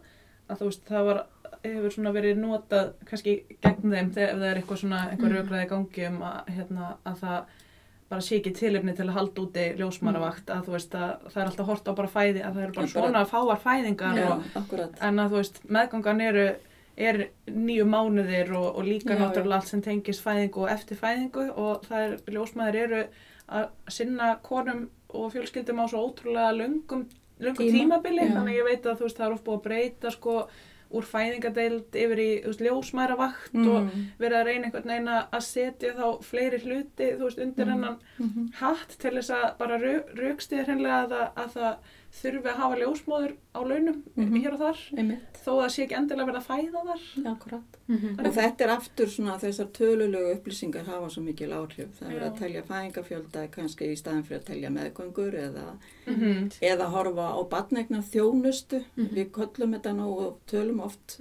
að þú veist, það var, hefur svona verið notað kannski gegn þeim ef það er eitthvað svona, einhver Mhm. raukraði gangi um að, hérna, að það bara sé ekki tilefni til að halda úti ljósmaravakt að þú veist að það er alltaf hort á bara fæði að það eru bara svona fáar fæðingar Já, og, en að þú veist meðgangan eru er nýju mánuðir og, og líka Já, náttúrulega allt sem tengist fæðingu og eftir fæðingu og það er, ljósmaður eru að sinna konum og fjölskyldum á svo ótrúlega löngum, Tíma. tímabili Já. þannig að ég veit að þú veist það er oft búið að breyta sko úr fæðingadeild yfir í veist, ljósmæravakt og Mm. verið að reyna einhvern veginn að setja þá fleiri hluti þú veist undir Mhm. hennan Mhm. hatt til þess að bara raukstiðir hennilega að, að það þurfi að hafa ljósmóður á launum Mhm. hér og þar Einmitt, þó að það sé ekki endilega verið að fæða þar akkurat. Mhm. Og þetta er aftur svona þessar tölulegu upplýsingar hafa svo mikil áhrif. Það er verið að Já. telja fæðingafjölda kannski í staðin fyrir að telja meðgöngur eða, Mhm. eða horfa á badnegnar þjónustu. Mhm. Við köllum þetta nú og tölum oft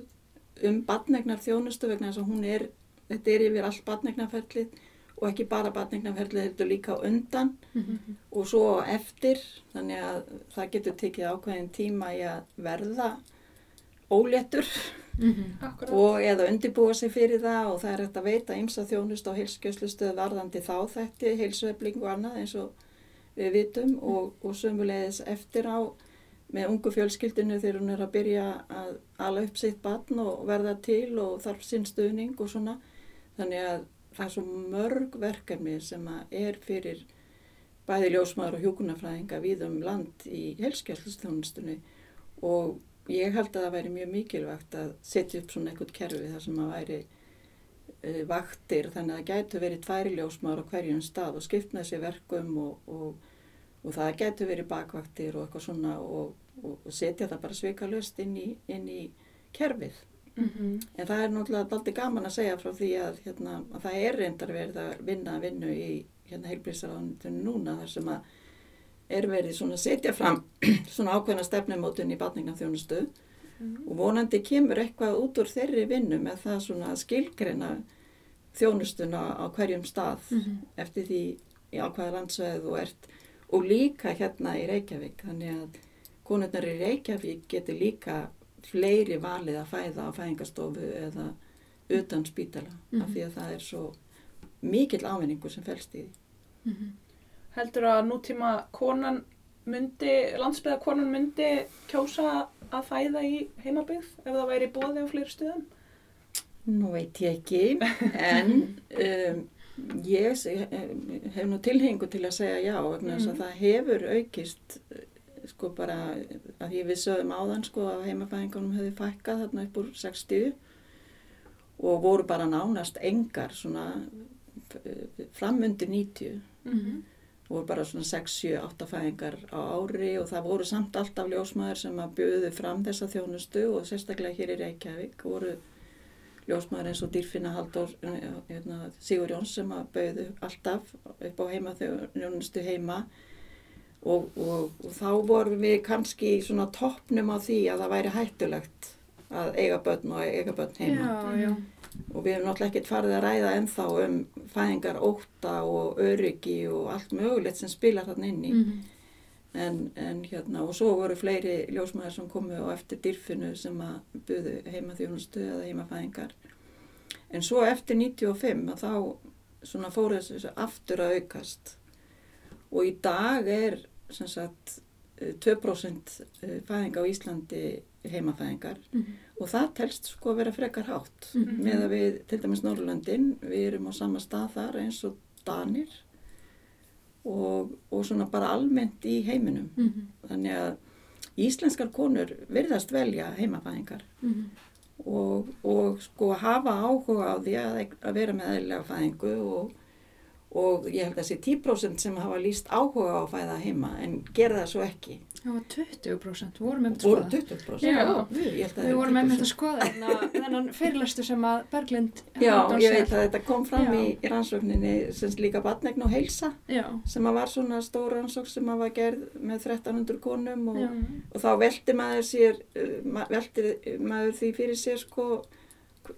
um badnegnar þjónustu vegna þess að hún er, þetta er yfir allt badnegnarferlið og ekki bara badnegnarferlið, þetta er líka á undan Mhm. og svo eftir. Þannig að það getur tekið ákveðin tíma í að verða óléttur Mhm. Akkurat. og eða undirbúa sig fyrir það og það er hægt að veita ymsa þjónust á heilsugjöslustöð varðandi þá þætti, heilsuefling og annað eins og við vitum og, og sömulegis eftir á með ungu fjölskyldinu þegar hún er að byrja að ala upp sitt barn og verða til og þarf sinn stuðning og svona. Þannig að það er svo mörg verkefni sem er fyrir bæði ljósmaður og hjúkunarfræðinga við um land í heilsugjöslustjónustunni og ég held að það væri mjög mikilvægt að setja upp svona eitthvað kerfi þar sem að væri uh, vaktir þannig að það gætu verið tværi ljósmaður á hverjum stað og skipt með sér verkum og, og, og það gætu verið bakvaktir og eitthvað svona og, og, setja það bara svikalust inn í, inn í kerfið. Mhm. En það er náttúrulega aldrei gaman að segja frá því að, hérna, að það er reyndar verið að vinna vinnu í hérna, heilbríðsaránundinu núna þar sem að er verið svona að setja fram svona ákveðna stefnumótun í batningarþjónustu Mhm. og vonandi kemur eitthvað út úr þeirri vinnu með það svona að skilgreina þjónustuna á hverjum stað Mhm. eftir því í ákveða landsveið og ert og líka hérna í Reykjavík þannig að konurnar í Reykjavík getur líka fleiri valið að fæða á fæðingastofu eða utan spítala af Mhm. því að það er svo mikill ávinningur sem felst í því. Mhm. Heldur að nútíma konan myndi, landsbyða konan myndi kjósa að fæða í heimabyggð ef það væri bóði á fleiri stöðum? Nú veit ég ekki, en um, ég se- hef nú tilhengu til að segja já, að Mhm. það hefur aukist, eh, sko bara, að við sögum áðan, sko, að heimafæðingunum hefði fækkað þarna upp úr 60 og voru bara nánast engar svona framundir 90 Mhm. voru bara svona 6, 7, 8 fæðingar á ári og það voru samt alltaf ljósmaður sem að bjöðu fram þessa þjónustu og sérstaklega hér í Reykjavík voru ljósmaður eins og Dýrfinna Halldór hérna, Sigur Jóns sem að bauðu alltaf upp á heima þjónustu heima og, og, og þá vorum við kannski í svona toppnum á því að það væri hættulegt að eiga börn og eiga börn heima. Já, já. og við hefum náttúrulega ekkert farið að ræða ennþá um fæðingar óta og öryggi og allt mögulegt sem spilar þarna inn í. Mhm. en, en hérna og svo voru fleiri ljósmaður sem komu á eftir dyrfinu sem að buðu heimaþjónustu eða heimafæðingar. En svo eftir 95 að þá svona fóru þessu aftur að aukast. Og í dag er sem sagt eh, 2% fæðinga á Íslandi heimafæðingar Mhm. og það telst sko að vera frekar hátt Mhm. með að við, til dæmis Norrlöndin, við erum á sama stað þar eins og Danir og, og svona bara almennt í heiminum. Mhm. Þannig að íslenskar konur virðast velja heimafæðingar Mhm. og, og sko hafa áhuga á því að, að vera með eðlilega fæðingu og, og ég held að þessi 10% sem hafa líst áhuga á að fæða heima en gera það svo ekki. Það var 20%, við vorum einmitt að Voru skoða. 20%? Já. Við, að Við það vorum 10%. að skoða þennan, fyrirlestu sem að Berglind Já, ég veit að þetta kom fram Já. í, rannsókninni sem líka batnegn og heilsa Já, sem að var svona stór rannsók sem að var gerð með 1300 konum og, já. og þá velti maður sér ma- velti maður því fyrir sér sko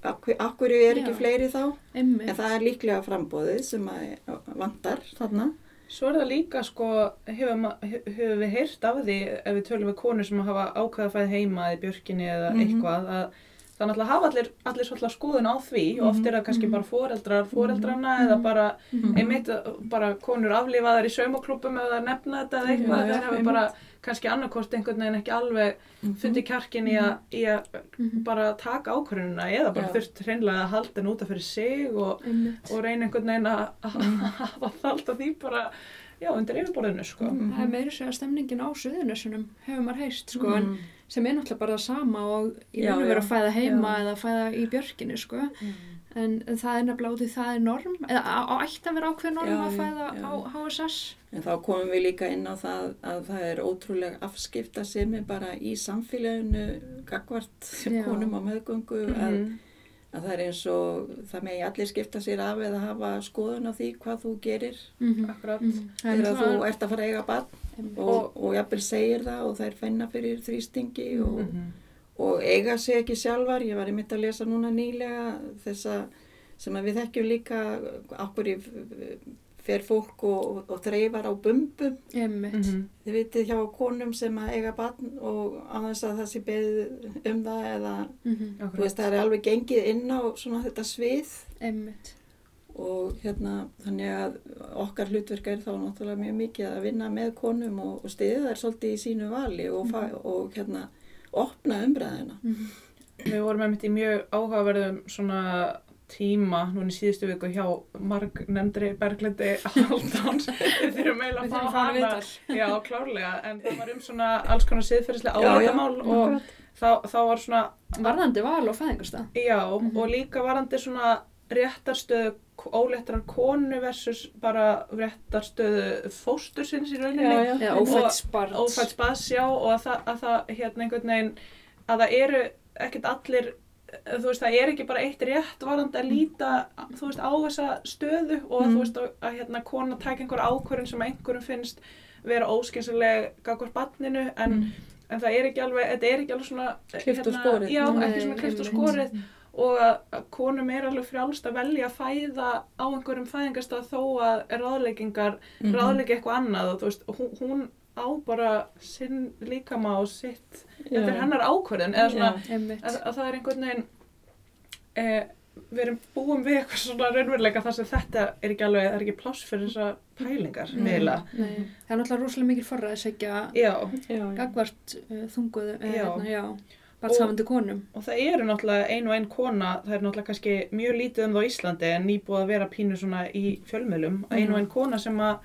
akkur, er ekki Já. fleiri þá Einmitt. en það er líklega frambóðið sem að vantar þarna Svo er það líka sko, hefur, ma- he- hefur við heyrt af því ef við tölum við konur sem hafa ákveða að fæða heima í björkinni eða Mhm. eitthvað að það náttúrulega hafa allir, allir svolítið skoðun á því og oft er það kannski Mhm. bara foreldrar foreldrana Mhm. eða bara Mhm. einmitt uh, bara konur aflifaðar í saumaklúpum eða nefna þetta eða eitthvað hefur einmitt. bara kannski annarkost einhvern veginn ekki alveg fundið kjarkin í að, í að Mhm. bara taka ákvörðununa eða bara Já. þurft hreinlega að halda henni útaf fyrir sig og, og reyna einhvern veginn að að hafa það alltaf því bara já, undir yfirborðinu sko. Mhm. Það er meira sér að stemningin á suðunissunum hefur maður heist sko, en Mm. sem er náttúrulega bara það sama og í raun og vera að fæða heima Já. eða fæða í björkinu sko. En það er nefnilega út í það er norm eða ætti að vera ákveð norm Já, að fæða já. á HSS En þá komum við líka inn á það að það er ótrúlega afskipta sem er bara í samfélaginu gagvart konum á meðgöngu að Mhm. að það er eins og það megi allir skipta sér af eða hafa skoðun á því hvað þú gerir mm Akkurat. Það er þegar þú náttúrulega- ert að fara að eiga barn og, og jafnvel segir það og þær finna fyrir þrýstingi og, Mhm. Og eiga sig ekki sjálfar ég var einmitt að lesa núna nýlega þessa sem að við þekkjum líka okkur fer fólk og, og þreifar á bumbum Einmitt. Mhm. þið vitið hjá konum sem að eiga barn og á þess að það sé beðið um það eða Mhm. þú Akkurat. veist það er alveg gengið inn á svona þetta svið Einmitt. og hérna þannig að okkar hlutverk er þá náttúrulega mjög mikið að vinna með konum og, og stiða þær svolítið í sínu vali og, mm og hérna opna umræðina. Mhm. Við vorum einmitt í mjög áhugaverðum svona tíma núna í síðustu viku hjá marg nefndri Berglindi Haldáns við þurfum eiginlega að fá hana þetta. já klárlega en það var um svona alls konar siðferðislega já, áleitamál og þá, þá var svona Varðandi val og fæðingarstað. já Mhm. og líka varandi svona réttarstöðu óléttrar konu versus bara réttarstöðu fóstursins í rauninni Já, já. Ófætt ófætt spasjá og að það, að það hérna einhvern veginn að það eru ekkert allir þú veist það er ekki bara eitt rétt varandi að líta þú veist á þessa stöðu og Mm. þú veist að, að hérna kona tæk einhver ákvörðin sem einhverjum finnst vera óskynsileg gagvar banninu en, Mm. en það er ekki alveg þetta er ekki alveg svona hérna, Klippt og skorið. já Nei, ekki svona klift og einmitt. Og að, að konum er alveg frjálst að velja að fæða á einhverjum fæðingastað þó að ráðleggingar Mhm. ráðleika eitthvað annað og þú veist, hún, hún á bara sinn líkama og sitt, þetta er hennar ákvörðin eða svona, Einmitt. að, að það er einhvern veginn e, við erum búum við eitthvað svona raunveruleika þar sem þetta er ekki alveg, það er ekki pláss fyrir þessa pælingar, Nei. eiginlega. Nei, það er náttúrulega rosalega mikil Já, Já, já. gagvart uh, þunguðu, uh, Já. hérna, já, barnshafandi konum. og það eru náttúrulega ein og ein kona, það er náttúrulega kannski mjög lítið um það á Íslandi en nýbúið að vera pínu svona í fjölmjölum, ein og ein kona sem að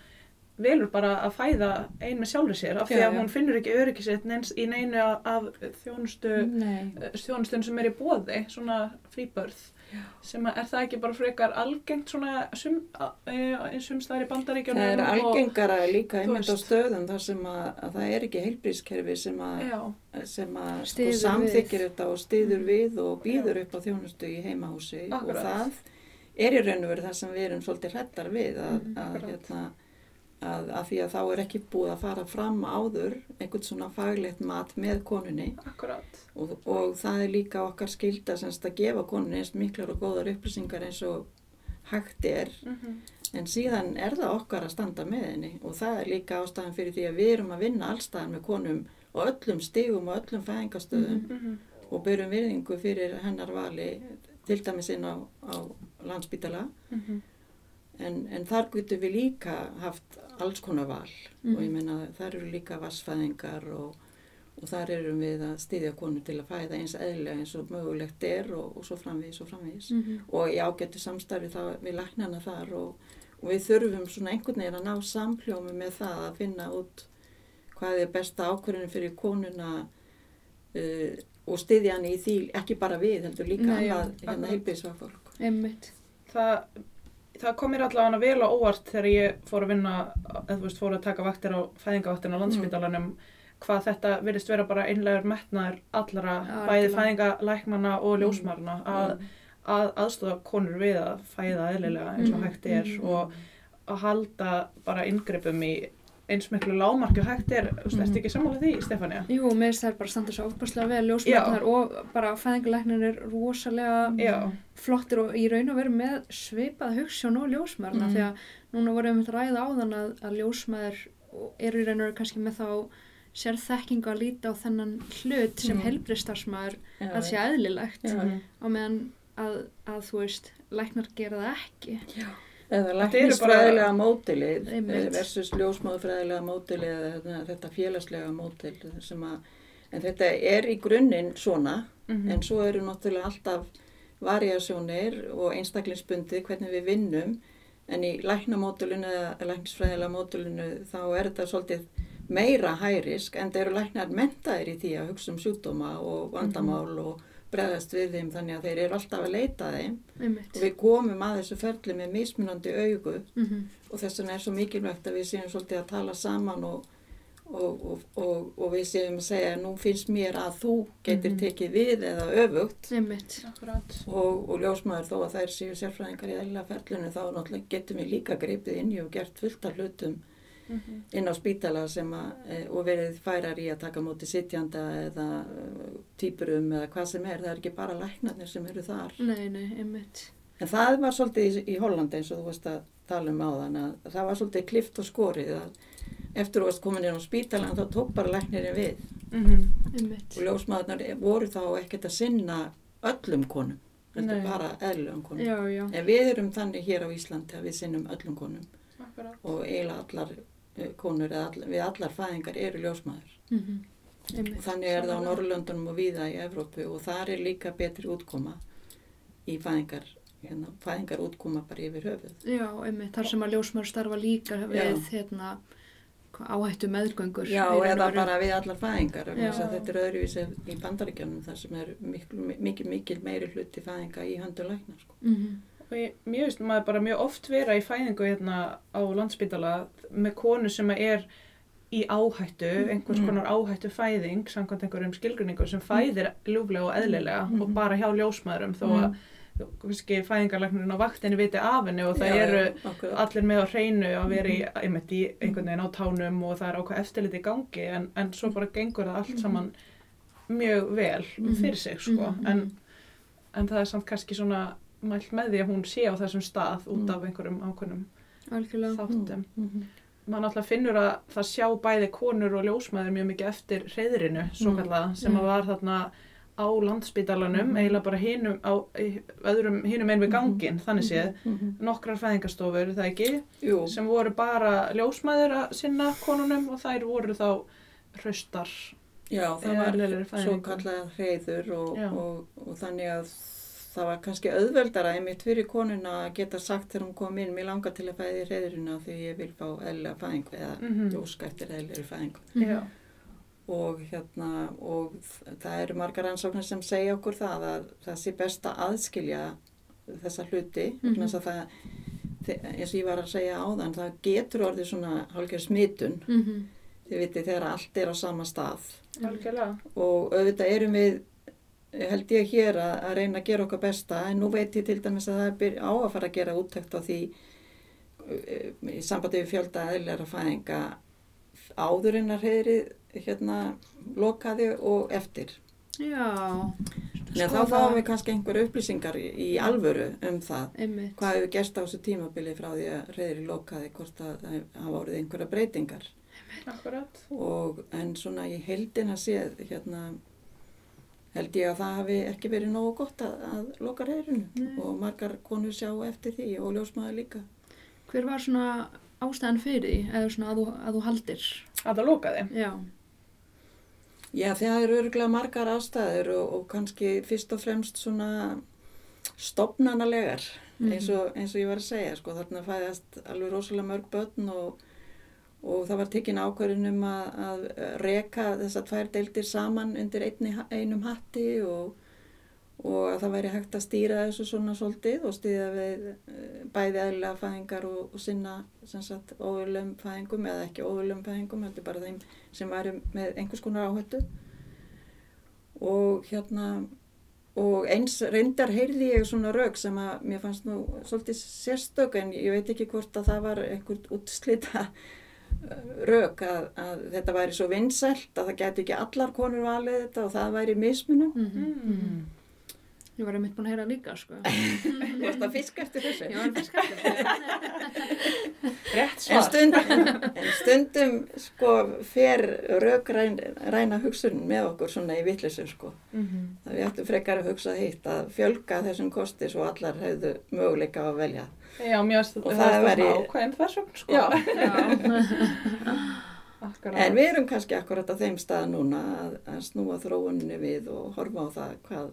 velur bara að fæða ein með sjálfur sér af því að já. hún finnur ekki öryggisitt neins í neinu af, af þjónustu Nei. þjónustun sem er í bóði, svona fríbörð sem að er það ekki bara frekar algengt svona sum, eins og það er í bandaríkjunum Það er og- algengara líka þú einmitt á stöðum þar sem að, að það er ekki heilbrískerfi sem að, að sko, samþykir við. þetta og stiður við og býður upp á þjónustu í heimahúsi og Akkurat. það er í raun og veru það sem við erum svolítið hrettar við að, Mhm, að, hérna, að, að því að þá er ekki búið að fara fram áður einhvern svona faglegt mat með konunni. Og, og það er líka okkar skilda semst að gefa konunni eins miklar og góðar upplýsingar eins og hægt er. Mm En síðan er það okkar að standa með henni og það er líka ástæðan fyrir því að við erum að vinna allstaðan með konum og öllum stigum og öllum fæðingastöðum -hmm. og byrjum virðingu fyrir hennar vali til dæmis inn á, á landsbítala Mhm. En, en þar getum við líka haft alls konar val Mhm. og ég meina þar eru líka vassfæðingar og, og þar erum við að styðja konu til að fæða eins eðlega eins og mögulegt er og, og svo framvegis og framvegis Mhm. og í ágættu samstarfi þá við læknana þar og, og við þurfum svona einhvern veginn að ná samhljómi með það að finna út hvað er besta ákvörðinu fyrir konuna uh, og styðja hann í því ekki bara við heldur líka Nei, já, annað hérna akkurat. heilbíðsfagfólk. Einmitt. Það, það kom mér allavega vel á óvart þegar ég fór að vinna, eða þú veist, fór að taka vaktir á fæðingavaktin á landsbytalanum hvað þetta virðist vera bara einlegur metnaður allra, Já, bæði algjörlega. fæðingalæknana og ljósmarna að, Mm. að aðstofa konur við að fæða eðlilega eins og Mhm, hægt er og að halda bara inngripum í eins miklu lágmarki og hægt er, veist, Mhm. ertu ekki sammála því, Stefania? Jú, mér finnst það bara standa svo ofbúrslega vel ljósmætnar og bara fæðingalæknin er rosalega Já, flottir og í raun og veru með svipað hugssjón og ljósmæðurna Mm. því að núna vorum við að ræða áðan að, að ljósmæður eru í raun og veru kannski með þá sér þekkingu að líta á þennan hlut sem Mm. mm. helbriðstarfsmæður Já, að sé eðlilegt Já. Mhm. á meðan að, að þú veist læknar gera það ekki Eða læknisfræðilega mótilið Einmitt. versus ljósmáðufræðilega mótilið eða þetta- félagslega mótil sem að, en þetta er í grunninn svona Mhm. en svo eru náttúrulega alltaf variasjónir og einstaklingsbundið hvernig við vinnum en í læknamódulinu eða læknisfræðilega módulinu þá er þetta svolítið meira hærisk en það eru læknar mentaðir í því að hugsa um sjúkdóma og vandamál og bregðast við þeim þannig að þeir eru alltaf að leita að þeim. Einmitt. Og við komum að þessu ferli með mismunandi augu. Mm og þess vegna er svo mikilvægt að við séum svolítið að tala saman og, og, og, og, og við séum að segja nú finnst mér að þú getur Mhm. tekið við eða öfugt. Og, og ljósmaður þó að þær séu sérfræðingar í eðla ferlinu þá náttúrulega getum við líka greipið inn í og gert fullt af hlutum Mhm. inn á spítala sem að, e, og verið færar í að taka móti sittjanda eða e, týpurum eða hvað sem er, það er ekki bara læknarnir sem eru þar. nei, nei, einmitt En það var svolítið í, í Hollandi eins og þú veist að tala um áðan að það var svolítið klift og skorið að eftir varst komin inn á spítalan þá tók bara læknirinn við Mhm. einmitt og ljósmaðurnar voru þá ekkert að sinna öllum konum, er bara eðlum konum. já, já, En við erum þannig hér á Íslandi að við sinnum öllum konum. Og eiginlega allar eh, konur all, við allar fæðingar eru ljósmaður. mm Og einmitt þannig er það á. Norrlöndunum og víða í Evrópu og þar er líka betri útkoma í fæðingar, hérna, fæðingar útkoma bara yfir höfuð. já, einmitt, þar sem að ljósmæður starfa líka við hérna áhættu meðgöngur Já, og eða bara við allar fæðingar. Þetta er öðruvísi í bandaríkjanum þar sem er mikil, mikil, mikil meiri hluti fæðinga í höndu lækna. Sko. Mhm. Og mér finnst maður bara mjög oft vera í fæðingu hérna á landsbytala með konu sem er í áhættu, einhvers Mm. konar áhættu fæðing, samkvæmt einhverjum skilgrinningu sem fæðir ljúflega og eðlilega Mm. og bara hjá ljósmaðurum þó Mm. að kannski fæðingarlæknirinn á vaktinni viti af henni og það Já, eru akkurat. allir með á hreinu að vera í, einmitt í einhvern veginn á tánum og það er ákvað eftirlit í gangi en, en svo bara gengur það allt saman mjög vel fyrir sig sko en, en það er samt kannski svona mælt með því að hún sé á þessum stað út Mhm. af einhverjum ákveðnum þáttum. Mhm. Man alltaf finnur að það sjá bæði konur og ljósmaður mjög mikið eftir reyðrinu svo kallað sem að var þarna á landspítalanum, Mhm. eiginlega bara hinum, á, öðrum, hinum einn við gangin, þannig séð, Mhm. nokkrar fæðingastofur, það ekki, Jú, sem voru bara ljósmæður að sinna konunum og þær voru þá hraustar. já, það var svo kallað hreyður og, Já. og, og þannig að það var kannski auðveldara einmitt fyrir konuna að geta sagt þegar hún kom inn, mér langar til að fæði reyðurina því ég vil fá eðlilega fæðingu eða Mhm. mm óska eftir eðlilega fæðingu. Já. Og hérna, og það eru margar ansóknir sem segja okkur það að það sé best að aðskilja þessa hluti, Mhm. vegna þess að það, þe- eins og ég var að segja áðan, það getur orðið svona hálfgerð smitun, Mhm. þið vitið þegar allt er á sama stað Algjörlega. og auðvitað erum við held ég hér að, að reyna að gera okkar besta en nú veit ég til dæmis að það er byr, á að fara að gera úttækt á því uh, í sambandi við fjölda eðlera fæðinga áður en að reyðri hérna lokaði og eftir. Já. Að þá fáum við kannski einhver upplýsingar í, alvöru um það Einmitt. hvað hefur gerst á þessu tímabili frá því að reyðri lokaði hvort að það hafa orðið einhverja breytingar Akkurat. og en svona í heildina séð hérna held ég að það hafi ekki verið nógu gott að, að loka reyðrunu Nei. og margar konur sjá eftir því og ljósmaður líka. Hver var svona ástæðan fyrir því, eða svona að þú, að þú haldir? Að það lokaði. Já. Já, það eru örgulega margar ástæður og, og kannski fyrst og fremst svona stopnanalegar eins, og, eins og ég var að segja, sko, þarna fæðast alveg rosalega mörg börn og, og það var tekin ákvörðin um að, að reka þessar tvær deildir saman undir einni, einum hatti og, og að það væri hægt að stýra þessu svona svolítið og stýða við eh, bæði eðlilega fæðingar og, og sinna óðurlum fæðingum eða ekki óðurlum fæðingum, heldur bara þeim sem væri með einhvers konar áhættu. Og hérna og eins reyndar heyrði ég svona rauk sem að mér fannst nú svolítið sérstök en ég veit ekki hvort að það var einhvern útslita rauk að, að þetta væri svo vinsælt að það geti ekki allar konur valið þetta og það væri mismunum. Mm Mm. Ég var einmitt búin að heyra líka, sko. Þú varst að fiska eftir þessu. Ég var að fiska eftir. Rétt En svar. stundum, en stundum sko fer raukræna hugsun með okkur svona í vittlisum sko. Mhm. Það við ættum frekar að hugsa hitt að fjölga þessum kosti svo allar hefðu möguleika að velja. Já, mér finnst Og það það er væri- væri... ákveðin þessum, sko. Já. Já. Akkurat. En við erum kannski akkurat á þeim stað núna að, að snúa þróuninni við og horfa á það hvað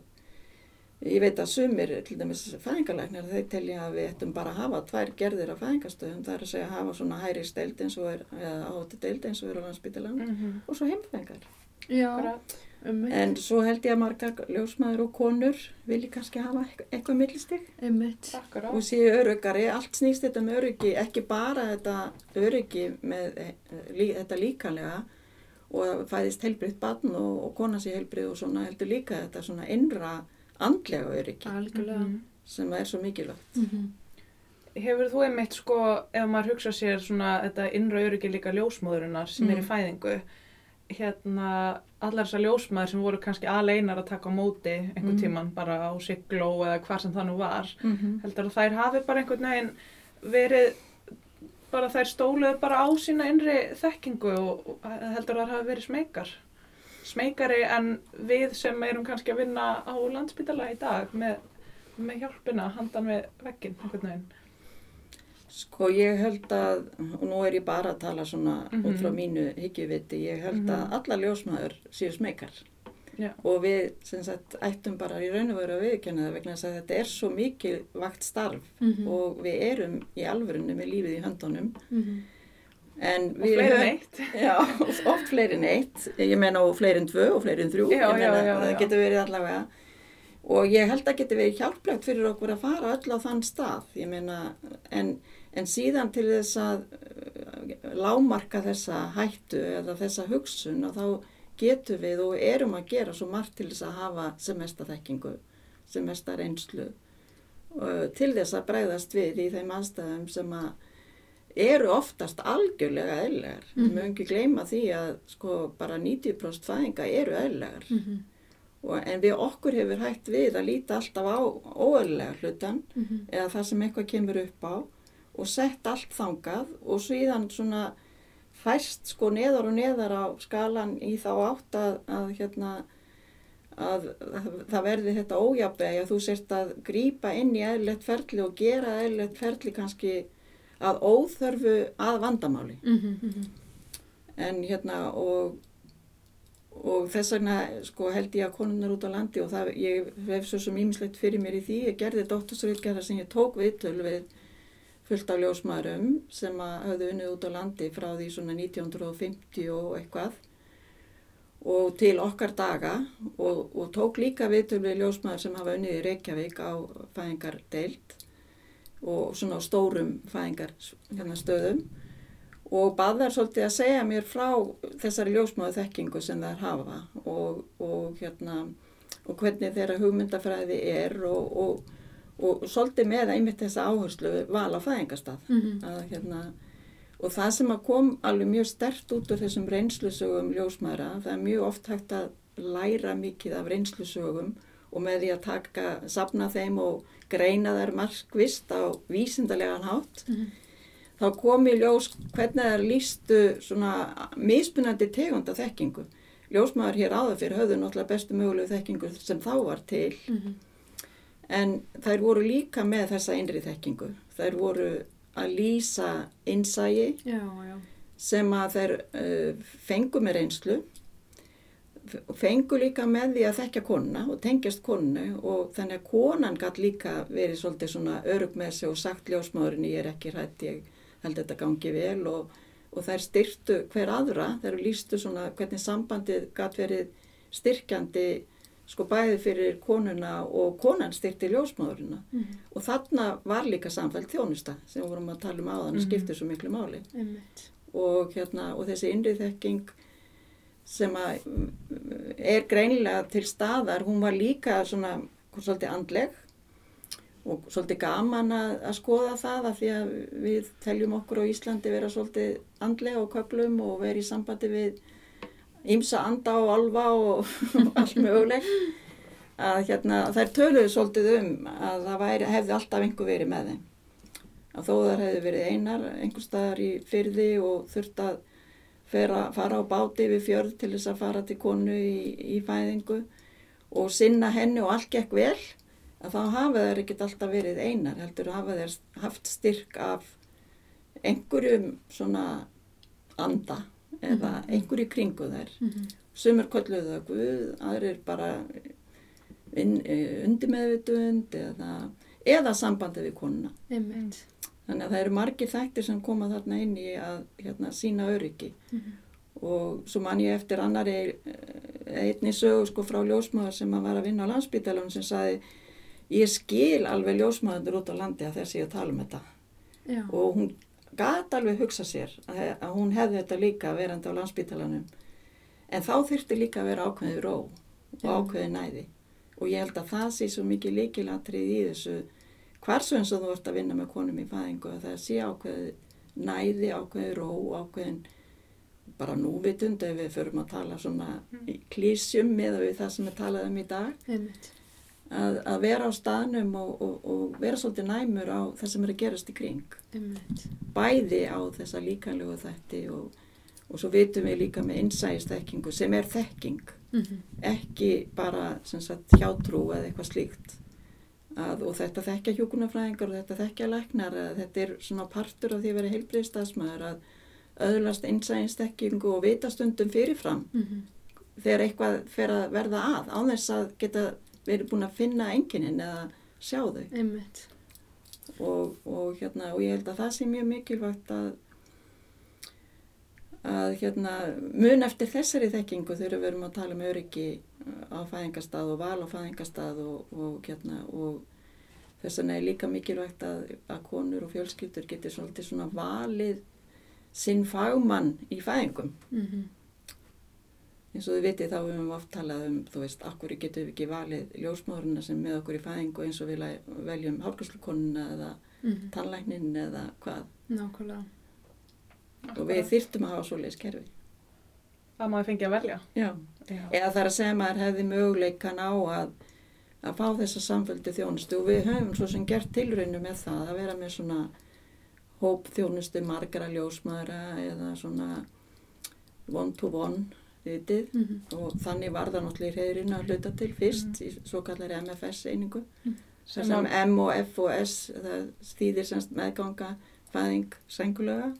Ég veit að sumir, til dæmis fæðingalæknar, þeir telja að við ættum bara að hafa tvær gerðir af fæðingastöðum. Það er að segja að hafa svona hæri steild eins og er, eða áhættu deild eins og er á landsbytalan Mhm. og svo heimfæðingar. Já. Einmitt. En svo held ég að margar ljósmaður og konur vilji kannski hafa eitthvað, millistig Einmitt. Akkurat. og séu öryggari. Allt snýst þetta með öryggi, ekki bara þetta öryggi með eh, lí, þetta líkanlega og að fæðist heilbriðt barn og, og kona sé heilbrið og svona heldur líka þetta svona innra andlega öryggi Algjörlega. Mhm. sem er svo mikilvægt. Mhm. Hefur þú einmitt sko, ef maður hugsa sér svona þetta innra öryggi líka ljósmóðurinnar sem er í Mm. fæðingu, hérna allar þessar ljósmaður sem voru kannski aleinar að taka á móti einhvern Mm. tíman bara á sigló eða hvað sem það nú var, Mm -hmm. heldur að þær hafi bara einhvern veginn verið bara þær stóluðu bara á sína innri þekkingu og, og heldur að þær hafi verið smekar smekari en við sem erum kannski að vinna á landsbytala í dag með, með hjálpina handan við veggin einhvern veginn Sko ég held að, og nú er ég bara að tala svona Mhm. út frá mínu hyggjuviti, ég held Mhm. að alla ljósmaður séu smekar. Já. Og við, sem sagt, ættum bara í raun og veru að viðkjanna það vegna þess að þetta er svo mikið vakt starf Mhm. og við erum í alvörunni með lífið í höndunum. En og fleiri höfum- neitt Já, oft fleiri en eitt, ég meina og fleiri en tvö og fleiri en þrjú, Já, já, já, það getur verið allavega. Og ég held að getur verið hjálplegt fyrir okkur að fara öll á þann stað, ég meina en, en síðan til þess að uh, lámarka þessa hættu eða þessa hugsun og þá getum við og erum að gera svo margt til þess að hafa sem mesta þekkingu, sem mesta reynslu uh, til þess að bregðast við í þeim aðstæðum sem að eru oftast algjörlega eðlegar. Mm Mhm. Við mögum ekki gleyma því að sko bara 90% fæðinga eru eðlegar. Mhm. Og, en við okkur hefur hægt við að líta alltaf á óeðlega hlutan Mhm. eða það sem eitthvað kemur upp á og sett allt þangað og síðan svona fæst sko neðar og neðar á skalan í þá átt að, að hérna að það verði þetta ójafnvegi að þú sért að grípa inn í eðlilegt ferli og gera eðlilegt ferli kannski að óþörfu að vandamáli Mhm. Mhm. en hérna og og þess vegna sko, held ég að konunar út á landi og það, ég hef svo sem ímislegt fyrir mér í því, ég gerði dóttursriðgerðar sem ég tók viðtöl við fullt af ljósmaðurum sem að hafðu unnið út á landi frá því svona 1950 og eitthvað og til okkar daga og, og tók líka viðtöl við ljósmaður sem hafa unnið í Reykjavík á fæðingardeild og svona á stórum fæðingarstöðum hérna, og baðar svolítið að segja mér frá þessari ljósmáðu þekkingu sem þær hafa og, og, hérna, og hvernig þeirra hugmyndafræði er og, og svolítið með einmitt þessa áherslu val á fæðingastað mm -hmm. að, hérna, og það sem kom alveg mjög stert út úr þessum reynslusögum ljósmaðra, það er mjög oft hægt að læra mikið af reynslusögum og með því að taka, sapna þeim og greina þær markvist á vísindarlegan hátt mm -hmm þá kom í ljós hvernig er lístu svona mismunandi tegunda þekkingu. Ljósmaður hér áður fyrir höfðu náttúrulega bestu mögulegu þekkingu sem þá var til mm -hmm. en þær voru líka með þessa einri þekkingu. Þær voru að lýsa innsægi já, já. sem að þær uh, fengu með reynslu fengu líka með því að þekkja konuna og tengjast konunu og þannig að konan gæti líka verið svolítið svona örug með sig og sagt ljósmaðurinn ég er ekki hrætt ég held þetta gangi vel og, og þær styrtu hver aðra, þær lístu svona hvernig sambandið gæti verið styrkjandi sko bæði fyrir konuna og konan styrti ljósmáðurina mm -hmm. og þarna var líka samfælt þjónusta sem vorum að tala um áðan mm -hmm. skiptir svo miklu máli mm -hmm. og, hérna, og þessi innriðþekking sem er greinilega til staðar, hún var líka svona svolítið andleg og svolítið gaman að, að skoða það að því að við teljum okkur á Íslandi vera svolítið andlega og köplum og vera í sambandi við ímsa anda og alfa og, allt mögulegt. Að hérna, þær töluðu svolítið um að það væri, hefði alltaf einhver verið með þeim. Að þó þar hefði verið einar einhver staðar í fyrði og þurft að fara, fara á báti við fjörð til þess að fara til konu í, í fæðingu og sinna henni og allt gekk vel að þá hafa þeir ekkert alltaf verið einar heldur að hafa þeir haft styrk af einhverjum svona anda eða mhm. einhverju kringu þeir mm -hmm. sumur kolluðu það Guð, aðrir bara e, undir meðvitund eða, eða sambandi við konuna mm. Þannig að það eru margir þættir sem koma þarna inn í að hérna, sína öryggi mm -hmm. og svo man ég eftir annari e, einni sögu sko frá ljósmáður sem var að vinna á landsbytalunum sem saði ég skil alveg ljósmaðundur út á landi að þessi að tala um þetta Já. og hún gæti alveg hugsa sér að, að hún hefði þetta líka verandi á landsbytalanum en þá þurfti líka að vera ákveðið ró og Já. ákveðið næði og ég held að það sé svo mikið líkilatrið í þessu hversu eins og þú vart að vinna með konum í fæðingu að það sé ákveðið næði, ákveðið ró, ákveðin bara núvitund ef við förum að tala svona mm. klísjum með það sem við talaðum í dag að, að vera á staðnum og, og, og vera svolítið næmur á það sem er að gerast í kring Einmitt. bæði á þessa líkanlegu þætti og, og svo vitum við líka með innsæðistekkingu sem er þekking mm -hmm. ekki bara sagt, hjátrú eða eitthvað slíkt að, og þetta þekkja hjókunarfræðingar og þetta þekkja læknar þetta er svona partur af því að vera heilbriðstafsmæður að öðlast innsæðistekkingu og vitastundum fyrirfram mm -hmm. þegar eitthvað fer að verða að á þess að geta erum búin að finna enginin eða sjá þau og, og, hérna, og ég held að það sé mjög mikilvægt að að hérna, mun eftir þessari þekkingu þurfum við að tala um öryggi á fæðingastað og val á fæðingastað og, og hérna, þess vegna er líka mikilvægt að, að konur og fjölskyldur getur svolítið svona valið sinn fagmann í fæðingum. Mm -hmm eins og þið vitið þá hefum við oft talað um þú veist, akkur getum við ekki valið ljósmáðurina sem með okkur í fæðingu eins og við veljum hálfgjörnslukonuna eða mm -hmm. tannlæknin eða hvað. Nákvæmlega og við þyrtum að hafa svoleiðis kerfi að maður fengi að velja Já. Já. eða þar að segja maður hefði möguleikan á að að fá þessa samföldu þjónustu og við höfum svo sem gert tilraunu með það að vera með svona hóp þjónustu margara ljósmaðura eða svona one to one vitið mm -hmm. og þannig var það náttúrulega í reyðurinn að hluta til fyrst mm -hmm. í svo kallari MFS einingu mm -hmm. sem M og F og S það stýðir semst meðganga fæðing sengulöga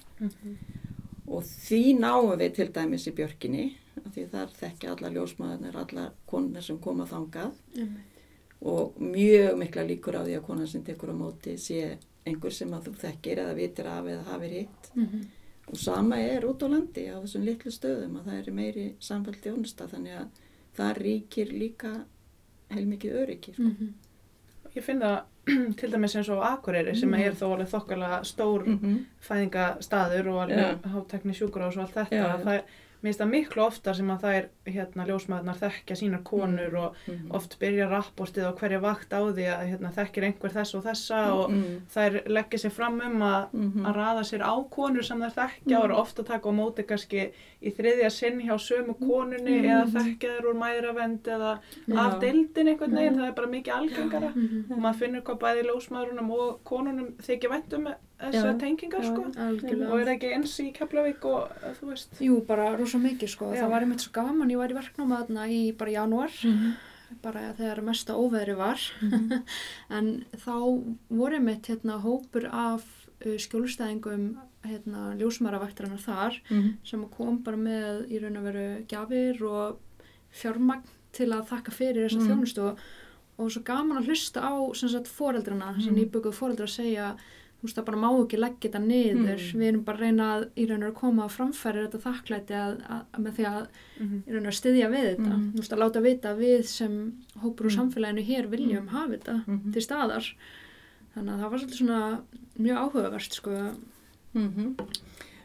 og því náum við til dæmis í björkinni af því þar þekkja alla ljósmaðurnir, alla konur sem koma þangað og mjög mikla líkur á því að konan sem tekur á móti sé einhver sem að þú þekkir eða vitir af eða hafið hitt Mhm. og sama er út á landi á þessum litlu stöðum að það er meiri samfælt þjónusta þannig að það ríkir líka heilmikið öryggi sko. Mhm. Ég finn það til dæmis eins og Akureyri sem Mhm. er þó alveg þokkalega stór -hmm. fæðingastaður og alveg hátekni sjúkurás og allt þetta. Já. Það, mér finnst það miklu ofta sem að það er hérna, ljósmaðurnar þekkja sínar konur og Mhm. oft byrja rapportið á hverja vakt á því að hérna, þekkir einhver þess og þessa og -hmm. þær leggja sér fram um að, að raða sér á konur sem þær þekkja og eru ofta að taka á móti kannski í þriðja sinn hjá sömu konunni eða þekkja þær úr mæðravend eða af deildin einhvern veginn, það er bara mikið algengara Mhm. og maður finnur hvað bæði ljósmaðurunum og konunum þykja væntum þessar Já. tengingar sko Algjörlega. og er ekki eins í Keflavík og eh, þú veist Jú, bara rosa mikið sko. Já. Það var einmitt svo gaman, ég var í verknáma þarna í bara janúar, bara þegar mesta óveðri var. en þá voru einmitt hérna hópur af uh, skjólstæðingum hérna ljósmaravaktarinnar þar sem kom bara með í raun og veru gjafir og fjármagn til að þakka fyrir þessa Mm. þjónustu og, og svo gaman að hlusta á sagt foreldrana, sem Mm. nýbökuð foreldra að segja þú veist það bara má ekki leggja þetta niður Mm. við erum bara að reyna að í raun og veru koma að framfæri þetta þakklæti að, að, að með því að Mhm. í raun og veru styðja við þetta Mm. þú veist að láta vita að við sem hópur úr Mm. samfélaginu hér viljum hafa þetta Mhm. til staðar þannig að það var svolítið svona mjög áhugavert sko Mhm.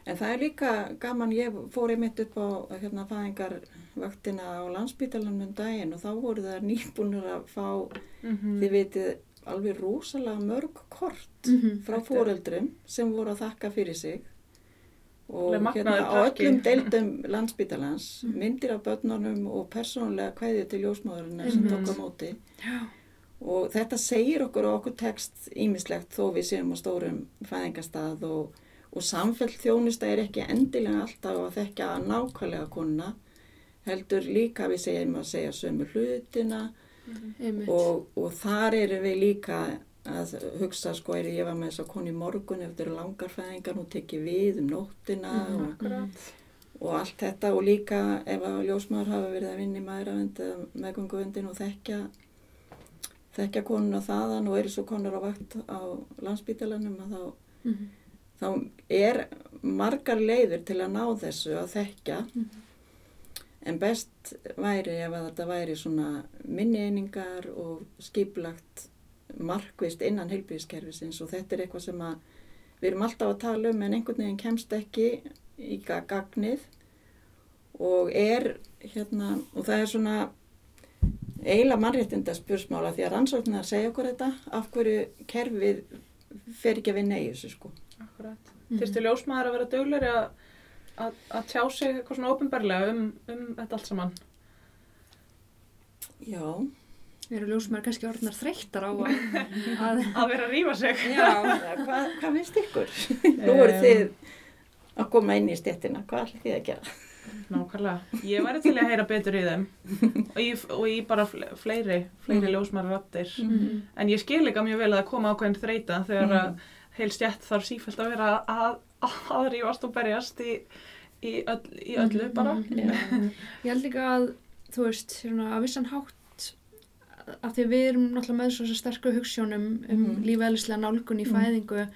En það er líka gaman, ég fór einmitt upp á hérna fæðingarvaktina á landsbítalanum um daginn og þá voru það nýbúnur að fá, Mhm. þið vitið, alveg rosalega mörg kort Mhm. frá Þetta- foreldrum sem voru að þakka fyrir sig og hérna á öllum deildum landsbítalans, Mhm. myndir af börnunum og persónulega kveðið til ljósmáðurinn sem tók á móti. Já. Og þetta segir okkur og okkur tekst ímislegt þó við séum á stórum fæðingastað og, og samfellt þjónusta er ekki endilega alltaf að þekka nákvæmlega konuna, heldur líka við segjum að segja sömu hlutina einmitt og, og þar erum við líka að hugsa sko er ég var með þess að konu í morgun ef þetta eru langar fæðingar, hún tekið við um nóttina Mhm. og, og allt þetta og líka ef að ljósmaður hafa verið að vinna í maðuravend meðgönguvendin og þekkja þekkja konuna þaðan og eru svo konur á vakt á landsbítalanum að þá, Mhm. Þá er margar leiður til að ná þessu að þekkja Mhm. en best væri ef að þetta væri svona minni einingar og skiplagt markvist innan heilbríðiskerfisins og þetta er eitthvað sem að við erum alltaf að tala um en einhvern veginn kemst ekki í ga- gagnið og er hérna og það er svona eiginlega mannréttinda spursmála því að rannsóknar segja okkur þetta af hverju kerfið fer ekki að vinna í þessu sko. Akkurat. Mhm. Fyrstu ljósmaður að vera dugleri að, að, að tjá sig eitthvað svona ofinbarlega um, um þetta allt saman. Já, Við erum ljósmaður kannski orðnar þreyttar á að, að Að vera að rífa sig. já, hvað, hvað finnst ykkur? Nú voru þið að koma inn í stéttina, hvað ætlum þið að gera? Nákvæmlega. Ég væri til að heyra betur í þeim og í, og í bara fle- fleiri, fleiri Mhm. ljósmaður rattir. Mhm. En ég skil líka mjög vel að koma ákveðin þreita þegar Mhm. að heil stjætt þarf sífælt að vera að, að, að rífast og berjast í, í, öll, í öllu bara. Mhm. Já. Ég held líka að, þú veist, svona, að vissan hátt af því við erum náttúrulega með svo sterku hugssjónum um mm. Mhm. lífæðlislega nálgun í fæðingu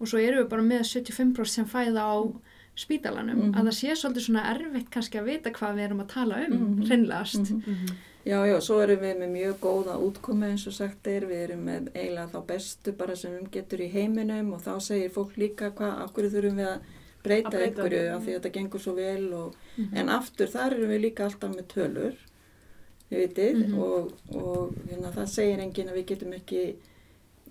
og svo erum við bara með 75% sem fæða á spítalanum Mhm. að það sé svolítið svona erfitt kannski að vita hvað við erum að tala um, Mhm. hreinlegast. Mhm. Já, já, svo erum við með mjög góða útkomi eins og sagt er, við erum með eiginlega þá bestu bara sem um getur í heiminum og þá segir fólk líka hvað, af hverju þurfum við að breyta, breyta. einhverju af því að þetta gengur svo vel og, Mhm. en aftur þar erum við líka alltaf með tölur, þið vitið, Mhm. og, og hérna, það segir enginn að við getum ekki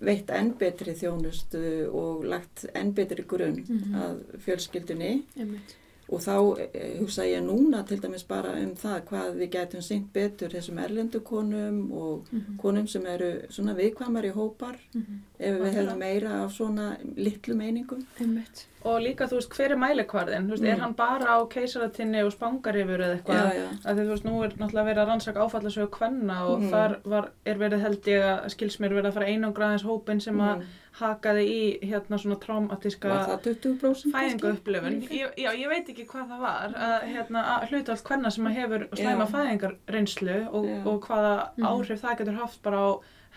veitt enn betri þjónustu og lagt enn betri grunn Mhm. að fjölskyldunni Einmitt. Og þá eh, hugsa ég núna til dæmis bara um það hvað við getum syngt betur þessum erlendu konum og Mhm. konum sem eru svona viðkvæmar í hópar Mhm. ef við hefðum meira af svona litlu meiningum. Einmitt. Og líka, þú veist, hver er mælikvarðin? Veist, er Mm. hann bara á keisaratinni og spangarifur eða eitthvað? Þú veist, nú er náttúrulega verið að rannsaka áfallasögu kvenna og Mm. þar var, er verið held ég að skils mér verið að fara einangraðins hópin sem að Mm. Hakaði í hérna svona 20%? fæðingu upplifun. Ég, já, ég veit ekki hvað það var, að hérna, að hlutalt hvenna sem að hefur slæma Já. fæðingarreynslu og, Já. og hvaða Mhm. áhrif það getur haft bara á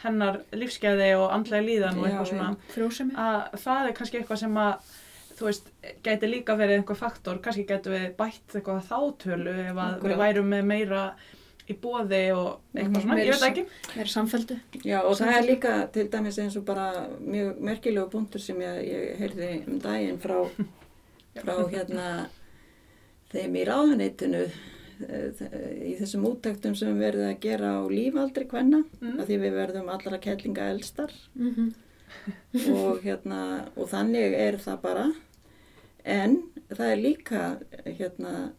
hennar lífskeiði og andlega líðan og eitthvað svona. Að það er kannski eitthvað sem að þú veist, gæti líka verið einhver faktor, kannski gætu við bætt eitthvað þátölu ef að við værum með meira í bóði og eitthvað Mhm. svona, ég veit ekki. Meira samfeldu. Já og það er líka til dæmis eins og bara mjög merkilegu punktur sem ég, ég heyrði um daginn frá, frá hérna þeim í ráðuneytinu eh, í þessum úttektum sem við verðum að gera á lífaldri hvenna Mm. að því við verðum allra kellinga elstar Mm og hérna og þannig er það bara en það er líka hérna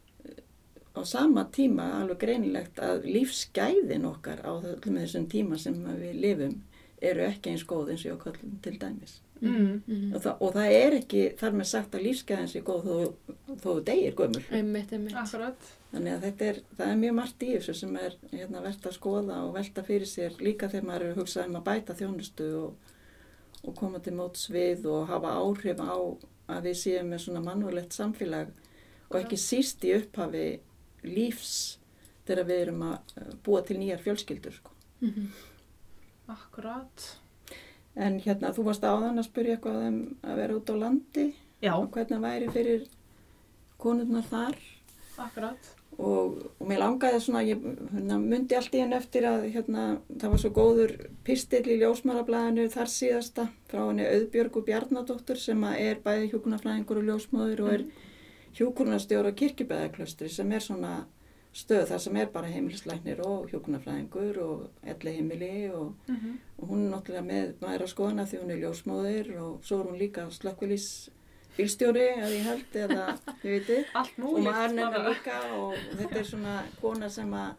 á sama tíma alveg greinilegt að lífsgæðin okkar á þessum þessum tíma sem við lifum eru ekki eins góð eins og ég kallum til dæmis Mm. Mhm. og það, og það er ekki þar með sagt að lífsgæðin sé góð þó, þú degir gömul Einmitt, einmitt. Þannig að þetta er, það er mjög margt í þessu sem er hérna, verðt að skoða og velta fyrir sér líka þegar maður er að hugsa um að bæta þjónustu og, og koma til móts við og hafa áhrif á að við séum með svona mannulegt samfélag og ekki síst í upphafi lífs þegar við erum að eh, búa til nýjar fjölskyldur sko. Mhm. Akkurat. en hérna þú varst áðan að spyrja eitthvað um að vera út á landi Já, og hvernig væri fyrir konurnar þar akkurat. og, og mér langaði svona, ég hérna, myndi allt í henn eftir að hérna, það var svo góður pistill í ljósmarablaðinu þar síðasta frá henni Auðbjörgu Bjarnadóttur sem er bæði hjúkunarfræðingur og ljósmóður og er hjúkunarstjóra kirkjubæðaklaustri sem er svona stöð þar sem er bara heimilislæknir og hjúkunarfræðingur og elli heimili og, Mm -hmm. og hún er náttúrulega með mæra skoðana því hún er ljósmóðir og svo er hún líka slökkvilís bílstjóri að ég held eða þið Allt og maður nefnir líka og þetta er svona kona sem að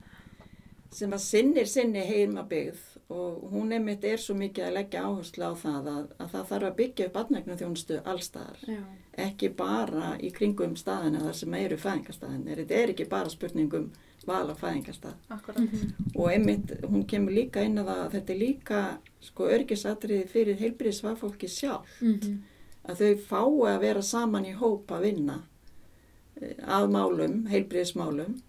sem að sinnir sinni heimabyggð og hún einmitt er svo mikið að leggja áherslu á það að, að það þarf að byggja upp atnægna þjónustu allstaðar Já. ekki bara í kringum staðina þar sem eru fæðingarstaðin þetta er ekki bara spurningum val á fæðingarstað Akkurat. Mhm. og einmitt hún kemur líka inn að það að þetta er líka sko örgisatriði fyrir heilbyrðisvafólki sjálf Mhm. að þau fái að vera saman í hóp að vinna eh, að málum, heilbriðismálum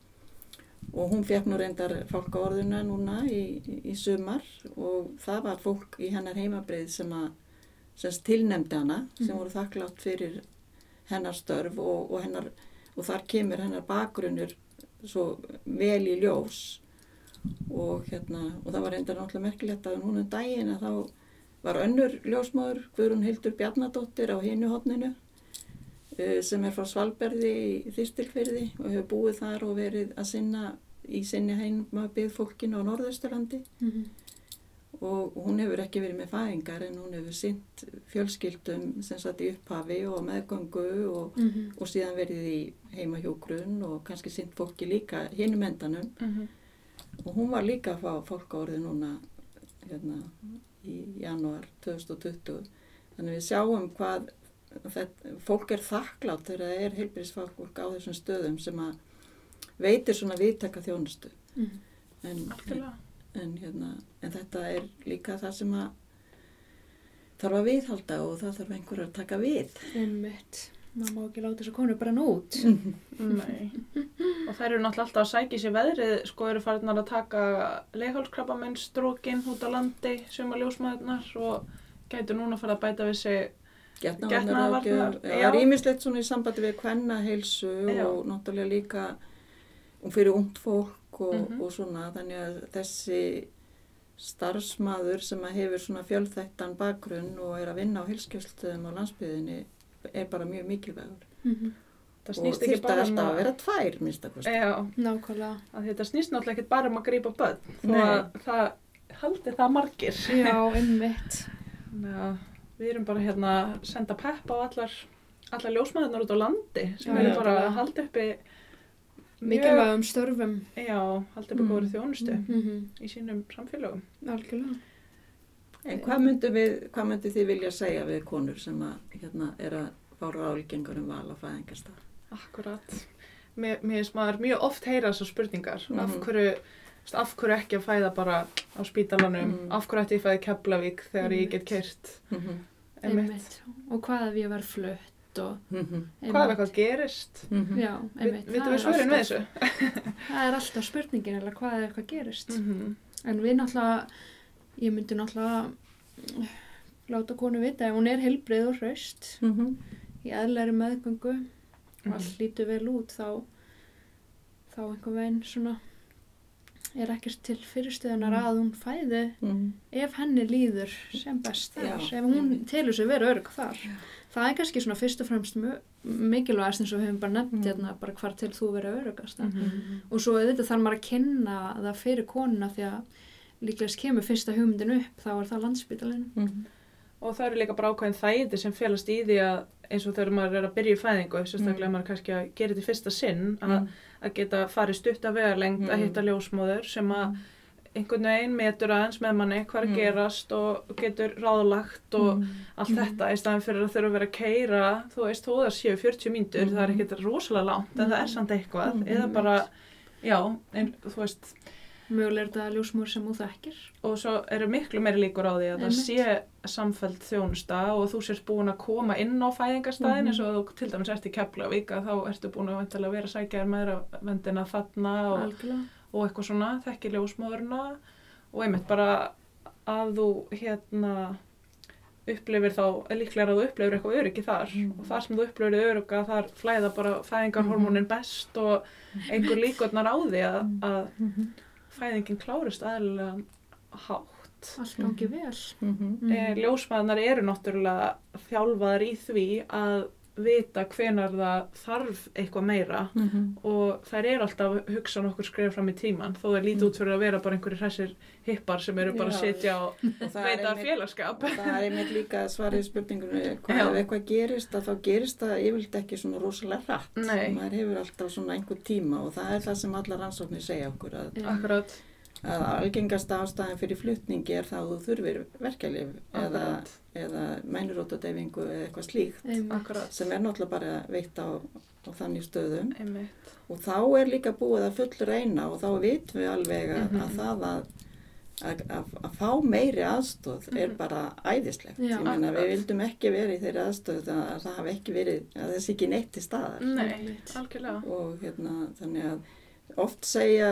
og hún fekk nú reyndar fólkaorðuna núna í, í sumar og það var fólk í hennar heimabrið sem að sem tilnemdi hana, sem Mhm. voru þakklátt fyrir hennar störf og, og, hennar, og þar kemur hennar bakgrunnur svo vel í ljós og, hérna, og það var reyndar náttúrulega merkilegt að núna um daginn að þá var önnur ljósmáður, Guðrún Hildur Bjarnadóttir á hinu hodninu sem er frá Svalberði í Þýstilfyrði og hefur búið þar og verið að sinna í sinni heimabið fólkinu á Norðausturlandi Mhm. og hún hefur ekki verið með fæðingar en hún hefur sint fjölskyldum sem satt í upphafi og meðgöngu og, Mhm. og síðan verið í heimahjógrun og kannski sint fólki líka hinum endanum Mm og hún var líka að fá fólkaorði núna hérna, í janúar 2020 þannig við sjáum hvað þetta, fólk er þakklátt þegar það er heilbyrðisfólk á þessum stöðum sem að veitir svona viðtaka þjónustu Mhm. en, en, hérna, en þetta er líka það sem að þarf að viðhalda og það þarf einhver að taka við Einmitt. Maður má ekki láta þess að konu bara nút. Nei. Og þær eru náttúrulega alltaf að sækja sér veðrið, sko eru farinnar að taka leghálskrabamenn strókin út á landi, suma ljósmaðurnar og gætu núna að fara að bæta við sig Getnaðarvarnar, það já. er ímislegt svona í sambandi við kvenna heilsu Já. og náttúrulega líka og fyrir ungt fólk og, Mhm. og svona þannig að þessi starfsmaður sem að hefur svona fjölþættan bakgrunn og er að vinna á heilskjöfstöðum á landsbyðinni er bara mjög mikilvægur Mhm. Það og snýst ekki þýrt bara að um alltaf að vera tvær. Já, að þetta snýst náttúrulega ekki bara um að grípa börn, þó Nei. að það haldi það margir. Já, einmitt. Þannig að við erum bara hérna að senda pepp á allar alla ljósmaðurnar út á landi sem Já, eru já. bara að halda uppi mikilvægum störfum já, halda uppi Mm. góður þjónustu mm -hmm. í sínum samfélögum algjörlega En hvað myndum við, hvað myndum þið vilja segja við konur sem að, hérna, er að fá ráðgengur um val á fæðingarstað? Akkurat. Mér mér finnst maður mjög oft heyra þessar spurningar. Af, Mhm. hverju, af hverju ekki að fæða bara á spítalanum? Mhm. Af hverju ætti ég að fæða í Keflavík þegar ég Einmitt. get kert? Mhm, Einmitt. og hvað ef ég var flutt og mhm, Hvað ef eitthvað gerist? mhm. já, einmitt Vitum það við er svörin við alltaf- þessu? það er alltaf spurningin eða hvað ef eitthvað gerist Mhm. en við náttúrulega ég myndi náttúrulega mm, láta konu vita ef hún er heilbrið og hraust Mhm, í eðlæri meðgöngu og Mhm. allt lítur vel út þá þá einhver veginn svona er ekkert til fyrirstöðunar Mhm. að hún fæði mhm. ef henni líður sem best þar Já. ef hún Mhm. telur sig vera örg þar það er kannski svona fyrst og fremst mikilvægast eins og við höfum bara nefnt Mhm. hérna bara hvar til þú vera örugast Mhm. og svo auðvitað þarf maður að kynna það fyrir konuna því að líklegast kemur fyrsta hugmyndin upp þá er það landsbytalinn Mhm. Og það eru líka bara ákveðin þægindi sem félast í því að eins og þegar maður er að byrja í fæðingu, sérstaklega Mm. maður kannski að gera þetta í fyrsta sinn, að, Mhm. að geta farið stutt af vegarlengt að Mm. hitta ljósmóður sem að einhvern veginn metur aðeins með manni hvað er að Mm. gerast og getur ráðlagt og allt Mm. þetta í staðin fyrir að þurfa að vera að keira þú veist, þó það séu 40 mínútur Mm. það er ekkert rosalega langt, en það er samt eitthvað Mm. eða bara, já, en þú veist mögulega er þetta ljósmóður sem þú þekkir og svo eru miklu meiri líkur á því að það Einmitt. sé samfæld þjónusta og þú sért búin að koma inn á fæðingarstaðin Mhm. eins og þú til dæmis ert í Keflavík að þá ertu búin að vera að sækja þér meðra vendina þarna og, og eitthvað svona, þekki ljósmóðurna og einmitt bara að þú hérna upplifir þá, líklega að þú upplifir eitthvað öryggi þar Mm. og þar sem þú upplifir örygga þar flæða bara fæðingarhormónin best og einhver líkurnar á því að, að Mhm. Fæðingin klárist aðlilega hátt. allt gangi vel. Mm. Eh, Ljósmaðurnar eru náttúrulega þjálfaðar í því að vita hvenar það þarf eitthvað meira Mhm. og þær eru alltaf að hugsa nokkur skrifa fram í tíman þó það líti út fyrir að vera bara einhverjir hressir hippar sem eru bara að Já. sitja og er veita félagskap. Það er einmitt líka svarið spurningunni ef eitthvað gerist að þá gerist það yfirleitt ekki svona rosalega hratt. Maður hefur alltaf svona einhver tíma og það er það sem allar rannsóknir segja okkur að. Akkurat, að algengasta ástæðan fyrir flutningi er það að þú þurfir verkjalif eða, eða mænurótadeyfingu eða eitthvað slíkt Einmitt. akkurat, sem er náttúrulega bara veitt á, á þannig stöðum einmitt. og þá er líka búið að full reyna og þá vitum við alveg að, Mhm. að það að Að, að, að fá meiri aðstóð er Mhm. bara æðislegt. Já. Ég meina við vildum ekki verið í þeirri aðstóð að, að það hafi ekki verið, að þessi ekki neitt til staðar. Nei, algjörlega. Og hérna þannig að oft segja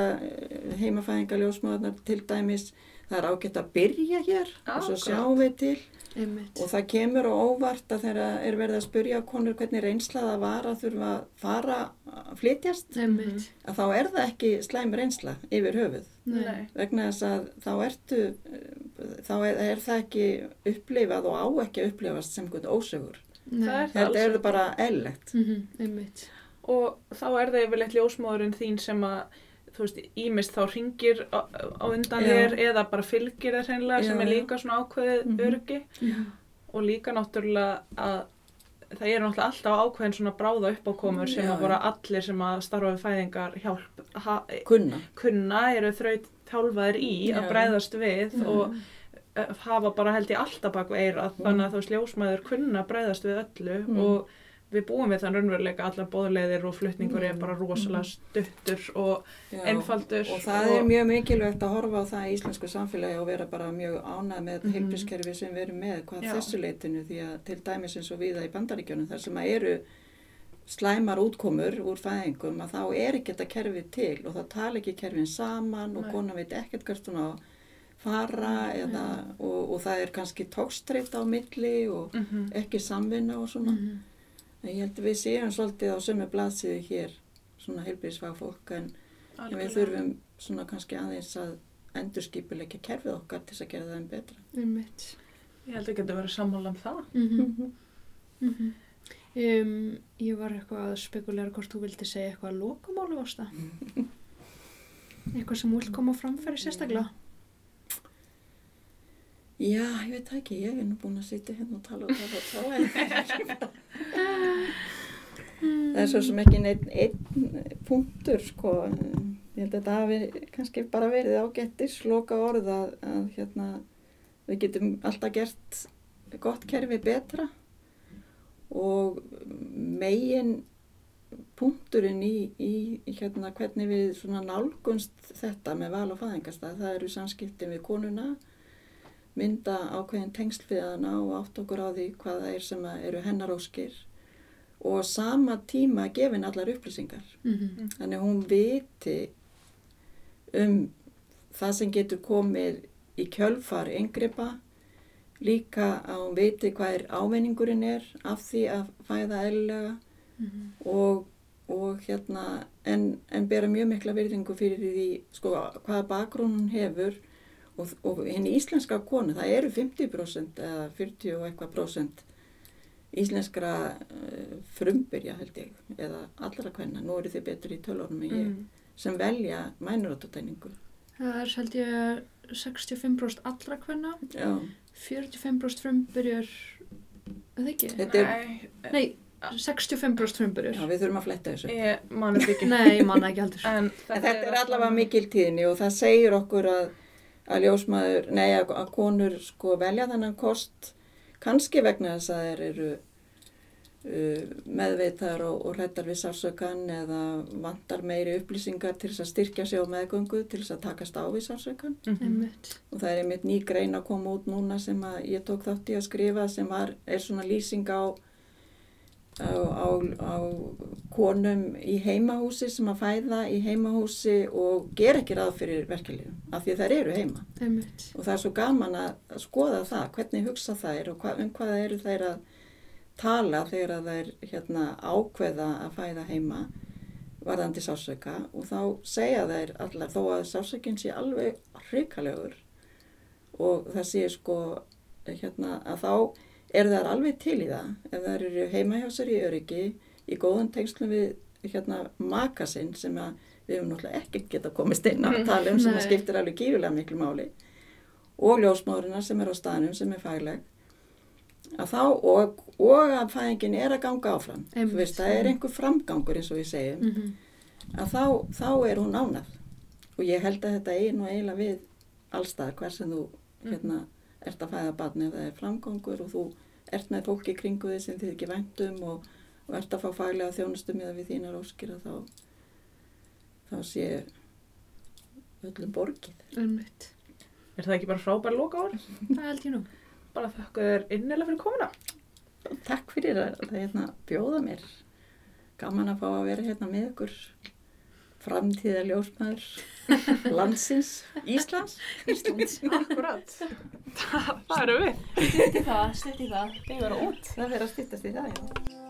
heimafæðingaljósmaðurnar til dæmis það er ágætt að byrja hér og svo sjáum við til. Einmitt. og það kemur á óvart að þegar er verið að spurja konur hvernig reynsla það var að þurfa að fara að flytjast Einmitt. að þá er það ekki slæm reynsla yfir höfuð. Nei. vegna þess að þá ertu eh, þá er, er það ekki upplifað og á ekki að upplifast sem einhvern ósögur. Er þetta er bara ellegt Mhm, Einmitt. Og þá er það yfirleitt ljósmóðurinn þín sem að, þú veist, ímist þá ringir á, á undan þér eða bara fylgir þér hreinlega sem er líka svona ákveðið Mhm. öryggi Já. og líka náttúrulega að það eru náttúrulega alltaf ákveðin svona bráða uppákomur sem að bara allir sem að starfa við fæðingar hjálp ha, kunna kunna eru þraut þjálfaðir í að Já. bræðast við Já. og eh, hafa bara held ég alltaf bak við eirað Mm. þannig að þú veist ljósmæður kunna bræðast við öllu Mm. og við búum við þann raunveruleika allar bóðleiðir og flutningur er Mm. bara rosalega stuttur og einfaldur og það er mjög mikilvægt að horfa á það í íslensku samfélagi og vera bara mjög ánað með mm heilbrískerfi sem við erum með hvað Já. þessu leitinu því að til dæmis eins og viða í bandaríkjunum þar sem að eru slæmar útkomur úr fæðingum að þá er ekki þetta kerfi til og þá tala ekki kerfin saman og Nei. konan veit ekkert hvert hún á fara eða, og, og það er kannski tókstreitt á milli og mm -hmm. ekki samvinna og svona Mhm. en ég held að við séum svolítið á sömu blaðsíðu hér svona heilbrísfagfólk en En við þurfum svona kannski aðeins að endurskipuleikja kerfið okkar til að gera það einn betra. Einmitt. ég held að geta verið sammála um það Mhm. Mhm. Um, ég var eitthvað að spekulera hvort þú vildi segja eitthvað að lokamálu ásta. eitthvað sem þú vilt koma framfæri sérstaklega. Já, ég veit ekki, ég er nú búin að sitja hérna og tala og tala og tala. en það er ekki bara- Það er svo sem ekki einn ein punktur, sko. Ég held að þetta hafi kannski bara verið ágættis, loka orð að, að hérna, við getum alltaf gert gott kerfi betra og megin punkturinn í, í, hérna hvernig við svona nálgunst þetta með val og fæðingastað, það eru samskiptin við konuna, mynda ákveðin tengsl við hana og átt okkur á því hvað það er sem að eru hennar óskir og sama tíma gefin allar upplýsingar. Mhm. Þannig að hún viti um það sem getur komið í kjölfar yngripa, líka að hún viti hvað er ávinningurinn er af því að fæða eðlilega Mhm. og, og hérna, en, en bera mjög mikla virðingu fyrir því sko, hvaða bakgrunn hún hefur og, og henni íslenska konu, það eru 50% eða 40 og eitthvað prosent íslenskra uh, frumbyrja held ég, eða allra hvenna, nú eru þið betur í tölunum en ég, Mm. sem velja mænuráttutæningu. Það er held ég 65% allra hvenna, Já, 45% frumbyrjur, eða ekki? þetta er, Nei, Nei, 65% frumbyrjur. já, við þurfum að fletta þessu. ég þetta ekki. Nei, ég manna ekki heldur. En En þetta er allavega mikil tíðni og það segir okkur að, að ljósmaður, nei að, að konur sko velja þennan kost kannski vegna þess að þeir eru uh, meðveitar og, og hrættar við sársökan eða vantar meiri upplýsingar til þess að styrkja sig á meðgöngu til þess að takast á við sársökan Mhm. Einmitt. og það er einmitt ný grein að koma út núna sem að ég tók þátt í að skrifa sem var, er svona lýsing á á, á, á konum í heimahúsi sem að fæða í heimahúsi og gera ekki ráð fyrir verkefliðum af því að þær eru heima Einmitt. og það er svo gaman að, skoða það hvernig hugsa þær og hva, um hvað eru þær að tala þegar að þær hérna, ákveða að fæða heima varðandi sásöka og þá segja þær allar þó að sásökin sé alveg hrikalegur og það sé sko hérna, að þá eru þær alveg til í það? Ef þær eru heima hjá sér í öryggi í góðum tengslum við hérna, maka sinn sem að við höfum náttúrulega ekkert geta komist inn að tala um sem að skiptir alveg gífulega miklu máli og ljósmórina sem er á staðnum sem er fagleg að þá og, og að fæðingin er að ganga áfram. Veist, það er einhver framgangur eins og við segjum. Mhm. að þá, þá er hún ánað og ég held að þetta eigi nú eiginlega við allstað hver sem þú hérna, ert að fæða barni ef það er framgangur og þú ert með fólki kringu þið sem þið ekki væntum og, og ert að fá faglega þjónustu með við þínar óskir að þá þá sé öllum borgið Einmitt. Er það ekki bara frábær loka orð? Það held ég nú. Bara þakka þér innilega fyrir komuna. Takk fyrir að það hérna bjóða mér. Gaman að fá að vera hérna með ykkur framtíða ljósmaður landsins, Íslands. Íslands. Akkurat. það eru við. Stutt í það, stutt í það. Þeir vera út. Það verður að styttast í það, já.